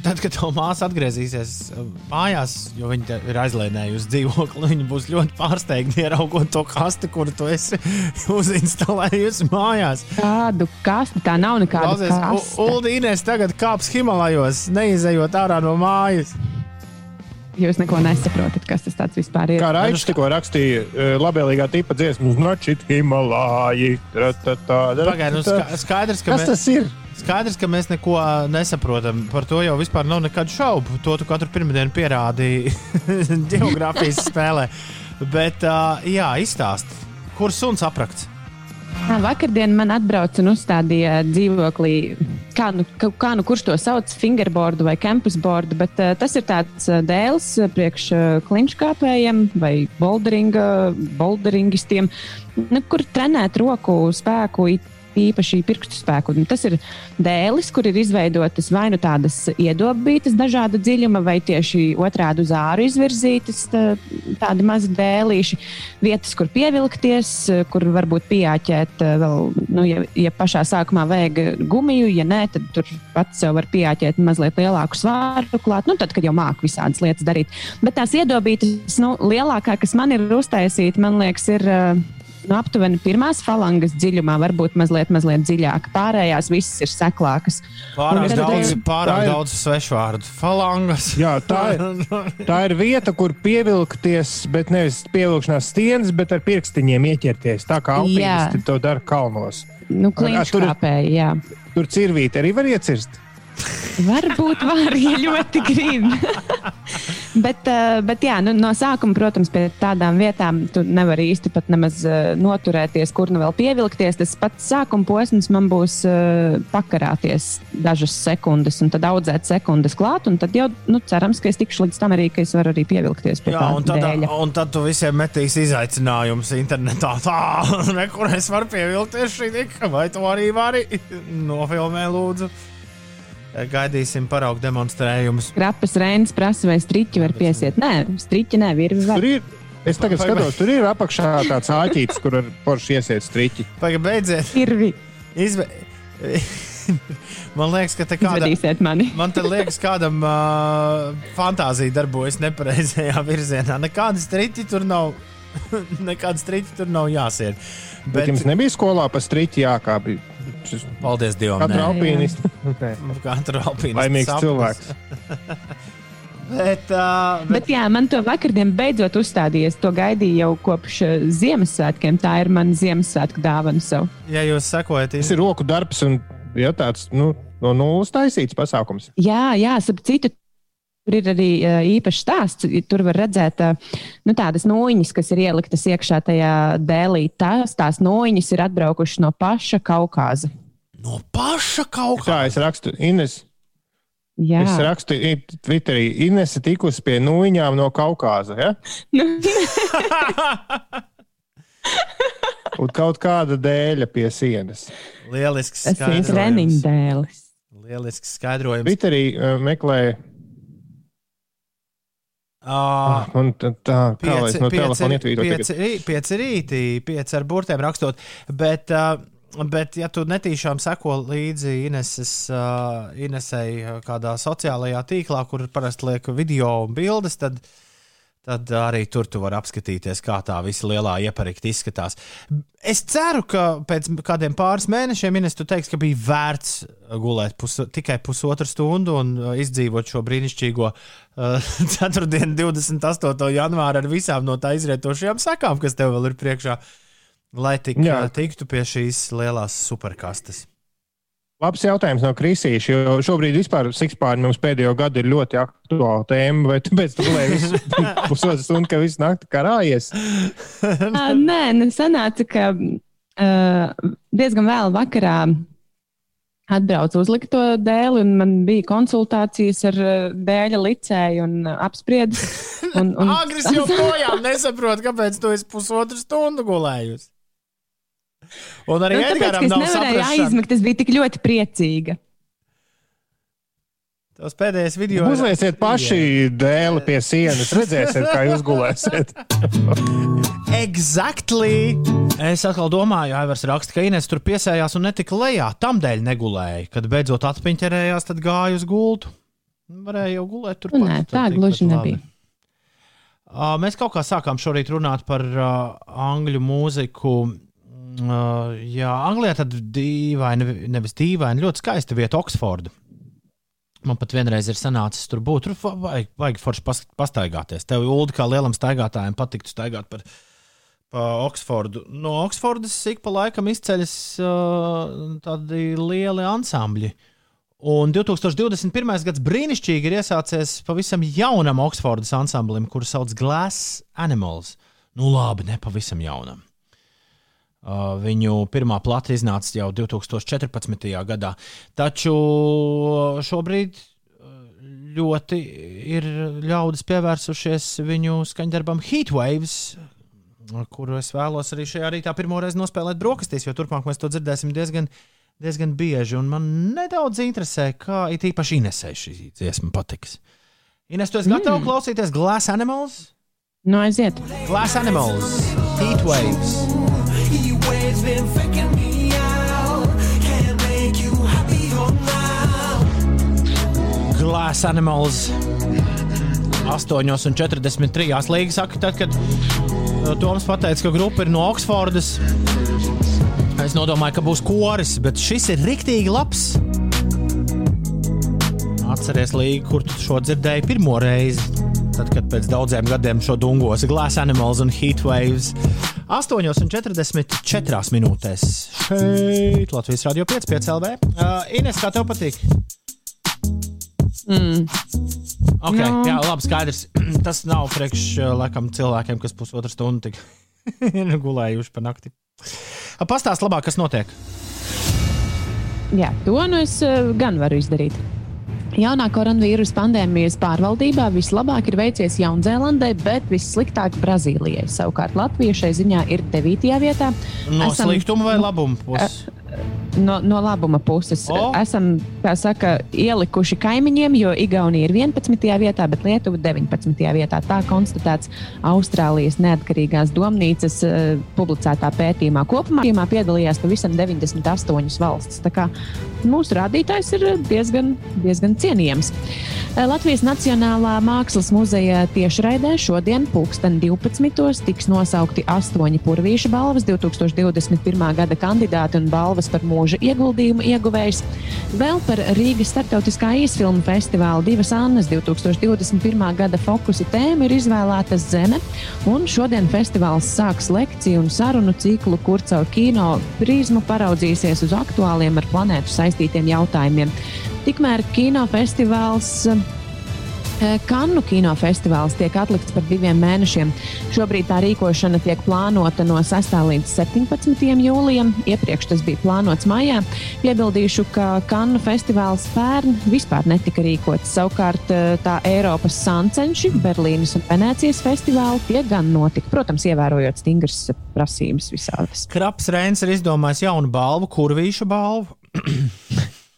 B: tad, kad tavs māsa atgriezīsies uh, mājās, jo viņa te ir aizlēnējusi dzīvokli, viņa būs ļoti pārsteigta ieraugot to kasti, kuru tu esi uzinstalējusi mājās.
C: Kādu kastu tā nav nekāda
B: Klausies,
C: kaste.
B: U- Uldi Inês tagad kāps Himalajos, neizejot ārā no mājas.
C: Jūs neko nesaprotat, kas tas vispār ir.
D: Kā Raidžs tikko rakstīja, eh, labvēlīgā tipa dziesmu, Značit Himalāji.
B: Pagaidiet, nu, ska- skaidrs, ka
D: Kas
B: mēs-
D: tas ir?
B: Skaidrs, ka mēs neko nesaprotam. Par to jau vispār nav nekādu šaubu. To tu katru pirmdienu pierādīji geogrāfijas spēlē. Bet, uh, jā, izstāst, kur suns aprakts.
C: Jā, Vakardien man atbrauca un uzstādīja dzīvoklī, kā nu, ka- kā nu kurš to sauc, fingerboardu vai campusboardu, bet uh, tas ir tāds uh, dēls priekš uh, klinškāpējiem vai boulderinga, boulderingistiem, nu, kur trenēt roku spēku it īpaši pirkstu spēku. Un tas ir dēlis, kur ir izveidotas vai nu tādas iedobītas, dažāda dziļuma, vai tieši otrādi uz āru izvirzītas tā, tādi mazi dēlīši. Vietas, kur pievilkties, kur varbūt pieāķēt eh, vēl, nu, ja, ja pašā sākumā vajag gumiju, ja nē, tad tur pats sev var pieāķēt mazliet lielāku svāru klāt, nu, tad, kad jau māk visādas lietas darīt. Bet tās iedobītas, nu, lielākā, kas man ir uztaisīta, man liekas, ir. eh, Nu, aptuveni pirmās falangas dziļumā, varbūt mazliet, mazliet dziļāk. Pārējās visas ir seklākas.
B: Pārāk
C: Un
B: daudz,
C: ir-
B: pārāk
D: ir-
B: daudz svešvārdu. Falangas.
D: Jā, tā ir, tā ir vieta, kur pievilkties, bet nevis pievilkšanās stieņas, bet ar pirkstiņiem ieķerties. Tā kā
C: Jā.
D: alpīnisti to dara kalnos.
C: Nu,
D: tur-
C: Kliņškāpēji, jā.
D: Tur cirvīti arī var iecirst.
C: Varbūt var, ja ļoti grib. bet, eh, bet jā, nu, no sākuma, protams, pie tādām vietām tu nevari īsti pat nemaz eh, noturēties, kur nu vēl pievilkties. Tas pats sākuma posms man būs eh, pakarāties dažas sekundes, un tad audzēt sekundes klāt, un tad jau nu, cerams, ka es tikšu līdz tam arī, ka es varu arī pievilkties pie
B: Jā, un tad,
C: dēļa.
B: un tad tu visiem metīsi izaicinājumus internetā. Tā, ne, kur es varu pievilkties šī tika, vai tu arī vari? Nofilmē, lūdzu. Gaidīsim paraugu demonstrējumus.
C: Krapas Reinas prasa, vai striķi var piesiet. Nē, striķi nē, virvi var.
D: Tur ir, es tagad
B: vai-
D: skatos, tur ir apakšā tāds āķītis, kur ar poršu iesiet striķi.
B: Pagaid, beidziet.
C: Virvi
B: Izve... Man liekas, ka te kāda.
C: mani.
B: Man te liekas, kādam uh, fantāzija darbojas nepareizajā virzienā. Nekāda striķa tur nav. Nekāda striķa tur nav jāsien.
D: Bet, bet jums nebija skolā pa striķi jākāp.
B: Paldies Dievam.
D: Katru
B: nē.
D: alpīnistu. Nē.
B: Katru alpīnistu.
D: Laimīgs
B: sapnis.
D: cilvēks.
B: Bet, uh,
C: Bet, jā, man to vakardienu beidzot uzstādījies. To gaidīju jau kopš Ziemassvētkiem. Tā ir mana Ziemassvētku dāvana sev.
B: ja jūs sekojat,
D: Tas ir roku darbs un ja, tāds nu, no nulles taisīts pasākums.
C: Jā, jā, ap citu. Tur ir arī īpašs stāsts. Tur var redzēt nu, tādas nūjiņas, kas ir ieliktas iekšā tajā dēlī. Tās, tās nūjiņas ir atbraukušas no paša Kaukāza.
B: no paša kaut kā.
D: Tā es rakstu Ines.
C: Jā,
D: Es rakstu Twitterī, Inese tikusi pie nūjiņām no Kaukāza. Ja?
C: nu,
D: Un kaut kāda dēļa pie sienas.
B: Lielisks
C: tas ir
B: skaidrojums.
C: treniņu dēlis.
B: Lielisks skaidrojums.
D: Twitterī uh, meklēja,
B: Uh,
D: un tā, tā kā lai es no telefona ietvītoju. tagad?
B: pieci, pieci rīti, pieci ar burtiem rakstot. Bet, uh, bet ja tu netīšām seko līdzi Ineses, uh, Inesei uh, kādā sociālajā tīklā, kur parasti liek video un bildes, tad, tad arī tur tu vari apskatīties, kā tā visa lielā ieparikta izskatās. Es ceru, ka pēc kādiem pāris mēnešiem Ines tu teiksi, ka bija vērts gulēt pus, tikai pusotru stundu un uh, izdzīvot šo brīnišķīgo uh, ceturtdienu, 28. janvāru ar visām no tā izrietošajām sakām, kas tev vēl ir priekšā, lai tik,
D: Jā.
B: uh, tiktu pie šīs lielās superkastes.
D: Labs jautājums no Krisīša, jo šobrīd vispār sikspārni mums pēdējo gadu ir ļoti aktuāla tēma, vai tāpēc tu gulēji visu pusotru stundu, ka visu nakti karājies?
C: Ā, Nē, nu, sanāca, ka uh, diezgan vēl vakarā atbraucu uzlikt to dēli, un man bija konsultācijas ar dēļa licēju un apspriedis. Un, un,
B: Agris joprojām nesaprot, kāpēc tu esi pusotru stundu gulējusi. Un arī
C: Nu,
B: Edgars
C: es
B: nav
C: nevarēju
B: sapratis.
C: aizmigt, es biju tik ļoti priecīga.
B: Tas pēdējais video
D: Uzlieciet paši dēli pie sienas, redzēsiet, kā jūs gulēsiet.
B: Exactly! Es atkal domāju, Aivars raksta, ka Inês tur piesējās un netika lejā. Tam dēļ negulēja. Kad beidzot atpiņķerējās, tad gāja uz gultu. Varēja jau gulēt tur.
C: Nē, tā gluži nebija.
B: Uh, mēs kaut kā sākām šorīt runāt par uh, angļu mūziku. Uh, jā, Anglijā tad dīvaini, nevis dīvaini, ļoti skaista vieta Oksforda. Man pat vienreiz ir sanācis tur būt. Tur va- vajag, vajag forši pas- pastaigāties. Tev, Ulu, kā lielam staigātājam, patiktu staigāt par, pa Oksfordu. No Oksfordas ik pa laikam izceļas uh, tādi lieli ansambļi. Un 2021. gads brīnišķīgi ir iesācies pavisam jaunam Oksfordas ansamblim, kuru sauc Glass Animals. Nu, labi, ne pavisam jaunam. Uh, viņu pirmā plata iznāca jau 2014. gadā. Taču šobrīd uh, ļoti ir ļaudis pievērsušies viņu skaņdarbam Heatwaves, kuru es vēlos arī šajā rītā pirmo reizi nospēlēt brokastīs, jo turpmāk mēs to dzirdēsim diezgan, diezgan bieži. Un man nedaudz interesē, kā it īpaši Inesai šī dziesma patiks. Ines, tu esi gatava mm. klausīties Glass Animals?
C: Nu, aiziet.
B: Glass Animals, Heat Waves. Glass Animals 8,43. Līga saka, tad, kad uh, Toms pateica, ka grupa ir no Oksfordas. Es nodomāju, ka būs koris, bet šis ir riktīgi labs. Atceries, Līga, kur tu šo dzirdēji pirmo reizi. Tad, kad pēc daudziem gadiem šo dungos Glass Animals un Heat Waves 8,44 minūtēs šeit Latvijas Rādio 5, 5 LV. Uh, Ines, kā tev patīk?
C: Mm.
B: Okay,
C: Nu.
B: Jā, labi, skaidrs. Tas nav priekš uh, laikam, cilvēkiem, kas pusotru stundu tik gulējuši pa nakti. Pastāst labāk, kas notiek.
C: Jā, to nu es eh, gan varu izdarīt. Jaunā koronavīrusa pandēmijas pārvaldībā vislabāk ir veicies Jaunzēlandē, bet vissliktāk Brazīlijai. Savukārt Latvija šai ziņā ir 9. vietā.
B: No
C: Esam-
B: sliktuma vai labuma puses?
C: No, no labuma puses
B: O!
C: esam saka, ielikuši kaimiņiem, jo Igaunija ir 11. vietā, bet Lietuva 19. vietā. Tā konstatēts Austrālijas neatkarīgās domnīcas uh, publicētā pētījumā. Kopumā pētījumā piedalījās pavisam 98 valstis. Tā kā mūsu rādītājs ir diezgan, diezgan cienījams. Eh, Latvijas Nacionālā Mākslas muzeja tiešraidē šodien, pulksten 12. tiks nosaukti astoņi purvīša balvas 2021. gada kandidāti un balvas par mūža ieguldījumu ieguvējs. Vēl par Rīgas starptautiskā īsfilmu festivāla divas Annas 2021. gada fokusa tēma ir izvēlēta zeme, un šodien festivāls sāks lekciju un sarunu ciklu, kur caur kino prizmu paraudzīsies uz aktuāliem ar planētu saistītiem jautājumiem. Tikmēr kinofestivāls Kannu kinofestivāls tiek atlikts par diviem mēnešiem. Šobrīd tā rīkošana tiek plānota no 6. līdz 17. jūlijam. Iepriekš tas bija plānots maijā. Piebildīšu, ka Kannu festivāls pērn vispār netika rīkots. Savukārt eh, tā Eiropas sancenši, Berlīnas un Venēcijas festivāli tie gan notika. Protams, ievērojot stingras prasības visādas.
B: Kraps Reins ir izdomājis jaunu balvu, kurvīšu balvu.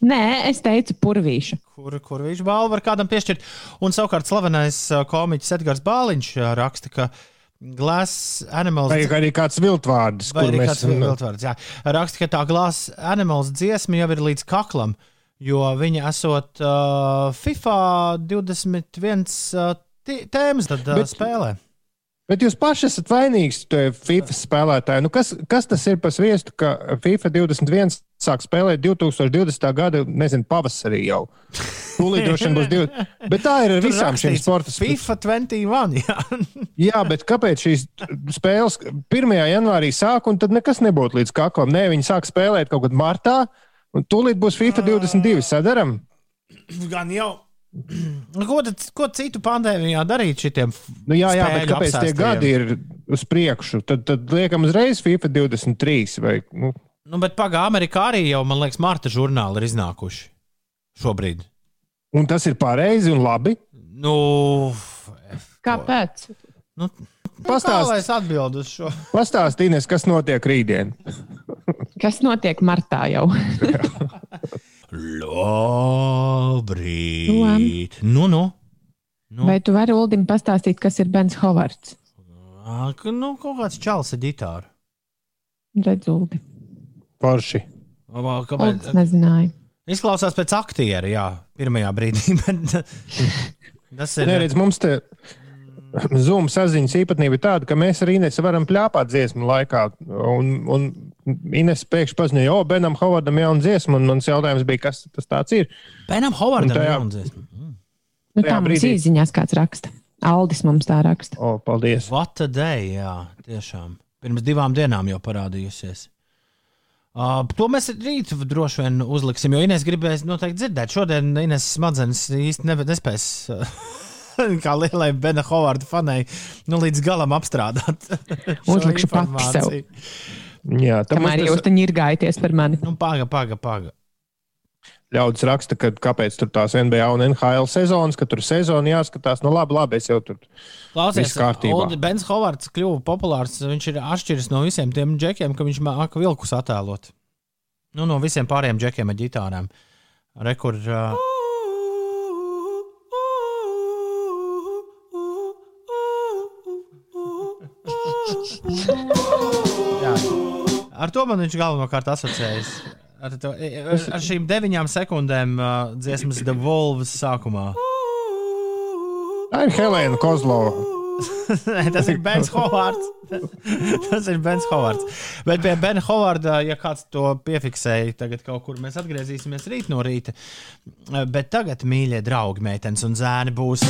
C: Nē, es teicu, purvīša.
B: Kur, kur viņš balvu var kādam piešķirt. Un savukārt slavenais komiķis Edgars Bāliņš raksta, ka Glass Animals.
D: Vai arī kāds viltvārds,
B: Vai arī
D: mēs
B: kāds viltvārds, jā. Raksta, ka tā Glass Animals dziesma jau ir līdz kaklam, jo viņa esot uh, FIFA 21 uh, tēmas tad, uh,
D: Bet-
B: spēlē.
D: Bet jūs paši esat vainīgs, tie FIFA spēlētāji. Nu, kas, kas tas ir par sviestu, ka FIFA 21 sāk spēlēt 2020. gada, nezinu, pavasarī jau? Tūlīt droši vien būs divi. Bet tā ir ar
B: Tur
D: visām šīm sporta spēlēm.
B: FIFA 21. Jā.
D: Jā, bet kāpēc šīs spēles 1. janvārī sāk un tad nekas nebūtu līdz kaklam? Nē, viņi sāk spēlēt kaut kad martā, un tūlīt būs FIFA 22. Sadaram?
B: Gan jau. Nu, Ko, tad, ko citu pandēmijā darīt šitiem?
D: Nu, jā, jā, bet kāpēc tie
B: apsēstajiem?
D: gadi ir uz priekšu? Tad, tad liekam uzreiz FIFA 23. Vai, nu,
B: Nu, bet pagaidi, Amerikā arī jau, man liekas, Marta žurnāli ir iznākuši šobrīd.
D: un tas ir pareizi un labi.
B: Nu,
C: Kāpēc?
B: nu,
D: Pastāst.
B: Kā lai es atbildu uz šo?
D: Pastāstīnies, kas notiek rītdien.
C: Kas notiek martā jau?
B: Labrīt! Nu, nu. Nu.
C: Vai tu vari Uldim pastāstīt, kas ir Bens Hovards?
B: Nu, kaut kāds čels ar ģitāru.
C: Redz, Uldi.
D: Forši.
B: Vā,
C: Uldis
B: Kāpēc?
C: nezināja.
B: Izklausās pēc aktiera, jā, pirmajā brīdī. Bet tas ir.
D: Neredz, mums te Zoom saziņas īpatnība ir tāda, ka mēs ar Inesu varam plāpāt dziesmu laikā. Un, un Ines pēkšņi paziņoja, o, Benam Hovardam jauna dziesma, un mans jautājums bija, kas tas tāds ir.
B: Benam Hovardam
D: Un tajā-
B: ir jaundziesma.
C: Nu,
D: Tajā
C: tā mums
D: brīdī-
C: īsiņās kāds raksta. Aldis mums tā raksta.
D: O, paldies.
B: What a day, jā, tiešām. Pirms divām dienām jau parādījusies. Uh, to mēs rīt droši vien uzliksim, jo Inês gribēs noteikti dzirdēt. Šodien Inês smadzenes īsti ne, nespēs, kā lielai Bena Hovarda fanai, nu, līdz galam apstrādāt.
C: Uzlikšu paku sev.
D: Jā, tā
C: Kamēr
D: mums
C: jūs
D: tas-
C: te ņirgājaties par mani.
B: Nu, paga, paga, paga.
D: Ļaudis raksta, ka kāpēc tur tās NBA un NHL sezonas, ka tur sezona jāskatās. Nu, labi, labi, es jau tur
B: Klausies, Bens Hovards kļuva populārs. Viņš ir atšķiris no visiem tiem džekiem, ka viņš māca vilkus attēlot. Nu, no visiem pārējiem džekiem ar ģitārām. Rekur, uh. Ar to man viņš galvenokārt asociējas. Ar, to, ar, ar šīm deviņām sekundēm uh, dziesmas The Wolves sākumā.
D: Tā ir Helēna Kozlova.
B: Nē, tas ir Bens Hovards. tas ir Bens Hovards. Bet pie Bena Hovarda, ja kāds to piefiksēja, tagad kaut kur mēs atgriezīsimies rīt no rīta. Bet tagad, mīļie draugi, meitenes un zēni, būs.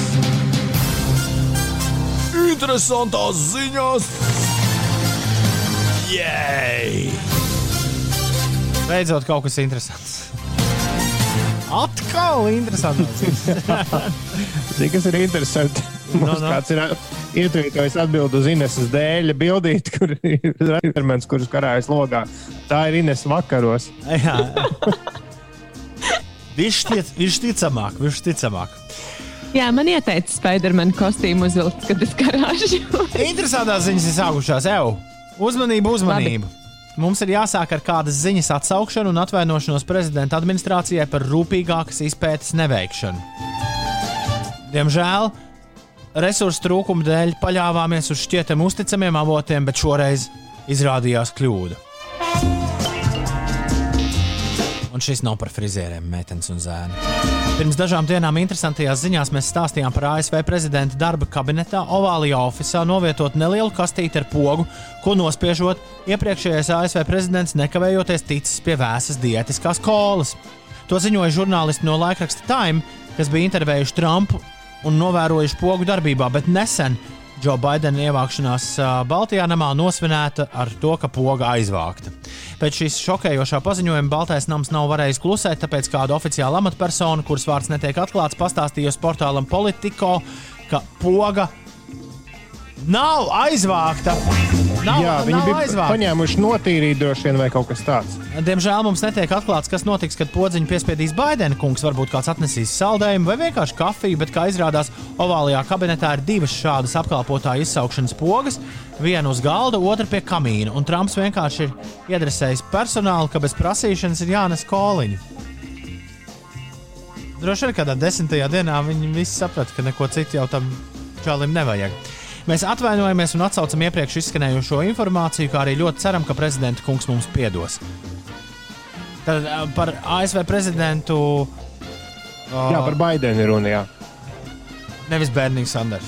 B: Interesantās ziņas! Jej! Beidzot, kaut kas interesants. Atkal interesants.
D: Zini, kas ir interesanti? Mums
B: No,
D: no,
B: no.
D: kāds ir ietvītojis atbildi uz Ineses dēļa bildīt, kur ir Raidermans, kurš karājas logā. Tā ir Ines vakaros.
B: Jā. Viņš tic, viņš ticamāk, viņš ticamāk.
C: Jā, man ieteica Spiderman kostīmu uzvilkt, kad es karāšu.
B: Interesantās ziņas ir sākušās. Ew. Uzmanību, uzmanību! Mums ir jāsāk ar kādas ziņas atsaukšanu un atvainošanos prezidenta administrācijai par rūpīgākas izpētes neveikšanu. Diemžēl resursu trūkuma dēļ paļāvāmies uz šķietami uzticamiem avotiem, bet šoreiz izrādījās kļūda. Un šis nav par frizieriem, meitenes un zēni. Pirms dažām dienām interesantajās ziņās mēs stāstījām par ASV prezidenta darba kabinetā, ovālijā oficiālā novietot nelielu kastīti ar pogu, ko nospiežot iepriekšējais ASV prezidents nekavējoties ticis pie vēsas diētiskās kolas. To ziņoja žurnālisti no laikraksta Time, kas bija intervējuši Trumpu un novērojuši pogu darbībā, bet nesen Džo Baidena ievākšanās Baltijā namā nosvinēta ar to, ka poga aizvākta. Pēc šīs šokējošā paziņojuma Baltais nams nav varējis klusēt, tāpēc kāda oficiāla amatpersona, kuras vārds netiek atklāts, pastāstījusi portālam Politico, ka poga nav aizvākta. Nav,
D: Jā, viņi
B: nav
D: bija
B: aizvākta.
D: paņēmuši notīrīt droši vien vai kaut kas tāds.
B: Diemžēl mums netiek atklāts, kas notiks, kad podziņu piespiedīs Baidena kungs. Varbūt kāds atnesīs saldējumu vai vienkārši kafiju, bet, kā izrādās, ovālajā kabinetā ir divas šādas apkalpotāju izsaukšanas pogas. Viena uz galda, otra pie kamīna. Un Trumps vienkārši ir iedresējis personālu, ka bez prasīšanas ir jānes koliņi. Droši vien kādā desmitajā dienā viņi visi saprata, ka neko citu jau tam čalim nevajag. Mēs atvainojamies un atsaucam iepriekš izskanējušo informāciju, kā arī ļoti ceram, ka prezidenta kungs mums piedos. Tad par ASV prezidentu. ā,
D: Jā, par Baidenu ir runa. Jā.
B: Nevis Bernijas Sanders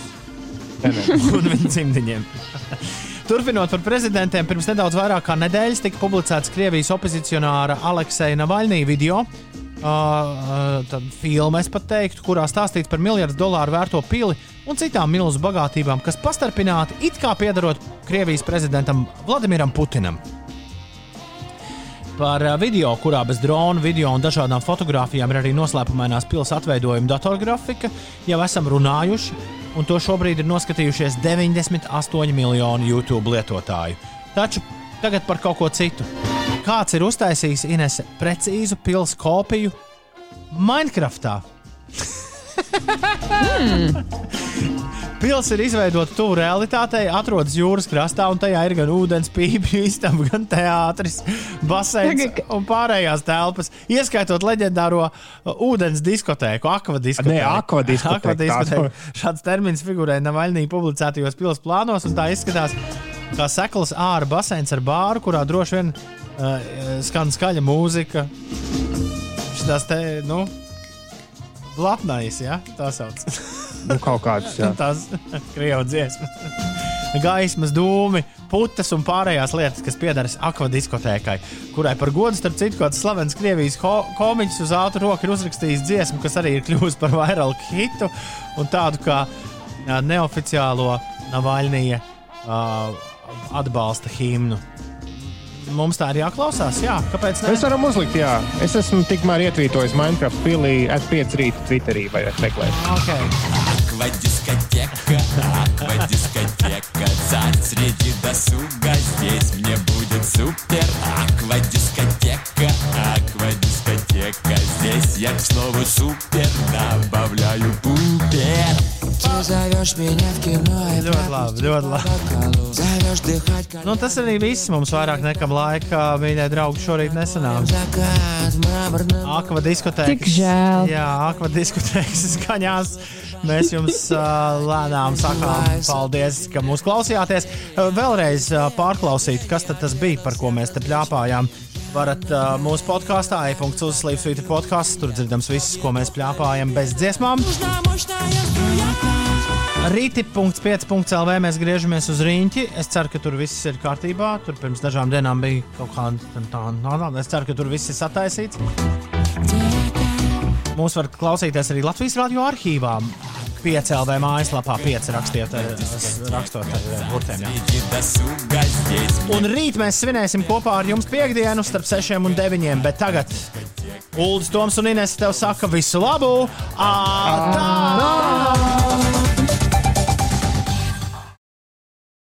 B: un viņa cimdiņiem. Turpinot par prezidentiem, pirms nedaudz vairāk kā nedēļas tika publicēts Krievijas opozicionāra Alekseja Navaļnī video. Uh, tad filma, es pat teiktu, kurā stāstīts par miljardu dolāru vērto pili un citām milzu bagātībām, kas pastarpināti it kā piedarot Krievijas prezidentam Vladimiram Putinam. Par ā, video, kurā bez drona, video un dažādām fotografijām ir arī noslēpumainās pilsētas atveidojuma datorgrafika, jau esam runājuši, un to šobrīd ir noskatījušies 98 miljoni YouTube lietotāju. Taču tagad par kaut ko citu. Kāds ir uztaisījis Inese precīzu pilsētu kopiju Minecraftā? Pils ir izveidota tuvu realitātei, atrodas jūras krastā, un tajā ir gan ūdens pīpju istaba, gan teātris, baseins un pārējās telpas, ieskaitot leģendāro uh, ūdens diskotēku, akvadiskotēku.
D: Nē, akvadiskotēku,
B: Akvadiskotēku. Šāds termins figurē Navaļnī publicētajos pilsētas plānos, un tā izskatās kā sekls ārā baseins ar bāru, kurā droši vien uh, skan skaļa mūzika. Šitās te, nu, Latnais, ja? tā sauc.
D: Nu, kaut kāds. Jā.
B: Tās krievu dziesmas. Gaismas, dūmi, putas un pārējās lietas, kas piederas akvadiskotēkai, kurai par godu, starp citu, kāds slavens Krievijas ho- komiķis uz ātru roku ir uzrakstījis dziesmu, kas arī ir kļuvusi par vairāku hitu un tādu kā neoficiālo Navaļnija uh, atbalsta himnu Mums tā ir jāklausās, jā, kāpēc ne?
D: Mēs varam uzlikt, jā. Es esmu tikmēr ietvītojis Minecraft pilī F5 rīta Twitterī vai meklēt.
B: Okay.
J: Аквадискотека, аквадискотека Царь среди досуга, здесь мне будет супер Аквадискотека, аквадискотека Здесь Я к слову супер добавляю пупер Ты зовешь меня в кино и
B: Ļoti labi, ļoti labi.
J: Зовешь дыхать, как
B: Nu, tas arī viss mums vairāk nekam laika, mīļie draugi, šorīt nesanāca.
J: закат мраморным
B: Akva diskotēkas.
C: Tik žēl.
B: Jā, akva diskotēkas skaņās. Mēs jums uh, lēnām sakām paldies, ka mūs klausījāties. Uh, vēlreiz uh, pārklausīt, kas tad tas bija, par ko mēs te pļāpājām. Varat uh, mūsu podkāstā, e-punkts uzslīpsvīta podkāsts, tur dzirdams viss, ko mēs pļāpājam bez dziesmām. Rīti.5.lv mēs griežamies uz rīņķi. Es ceru, ka tur viss ir kārtībā. Tur pirms dažām dienām bija kaut kāda tāda. Es ceru, ka tur viss ir sataisīts. Mūs var klausīties arī Latvijas radio arhīvā. Piecēlē mājaslapā pieci rakstiet, ar, rakstot ar eh, burtiem. Jā. Un rīt mēs svinēsim kopā ar jums piekdienu starp 6 un 9. Bet tagad Ulris Toms un Ines tev saka visu labu! Ā, tā, tā!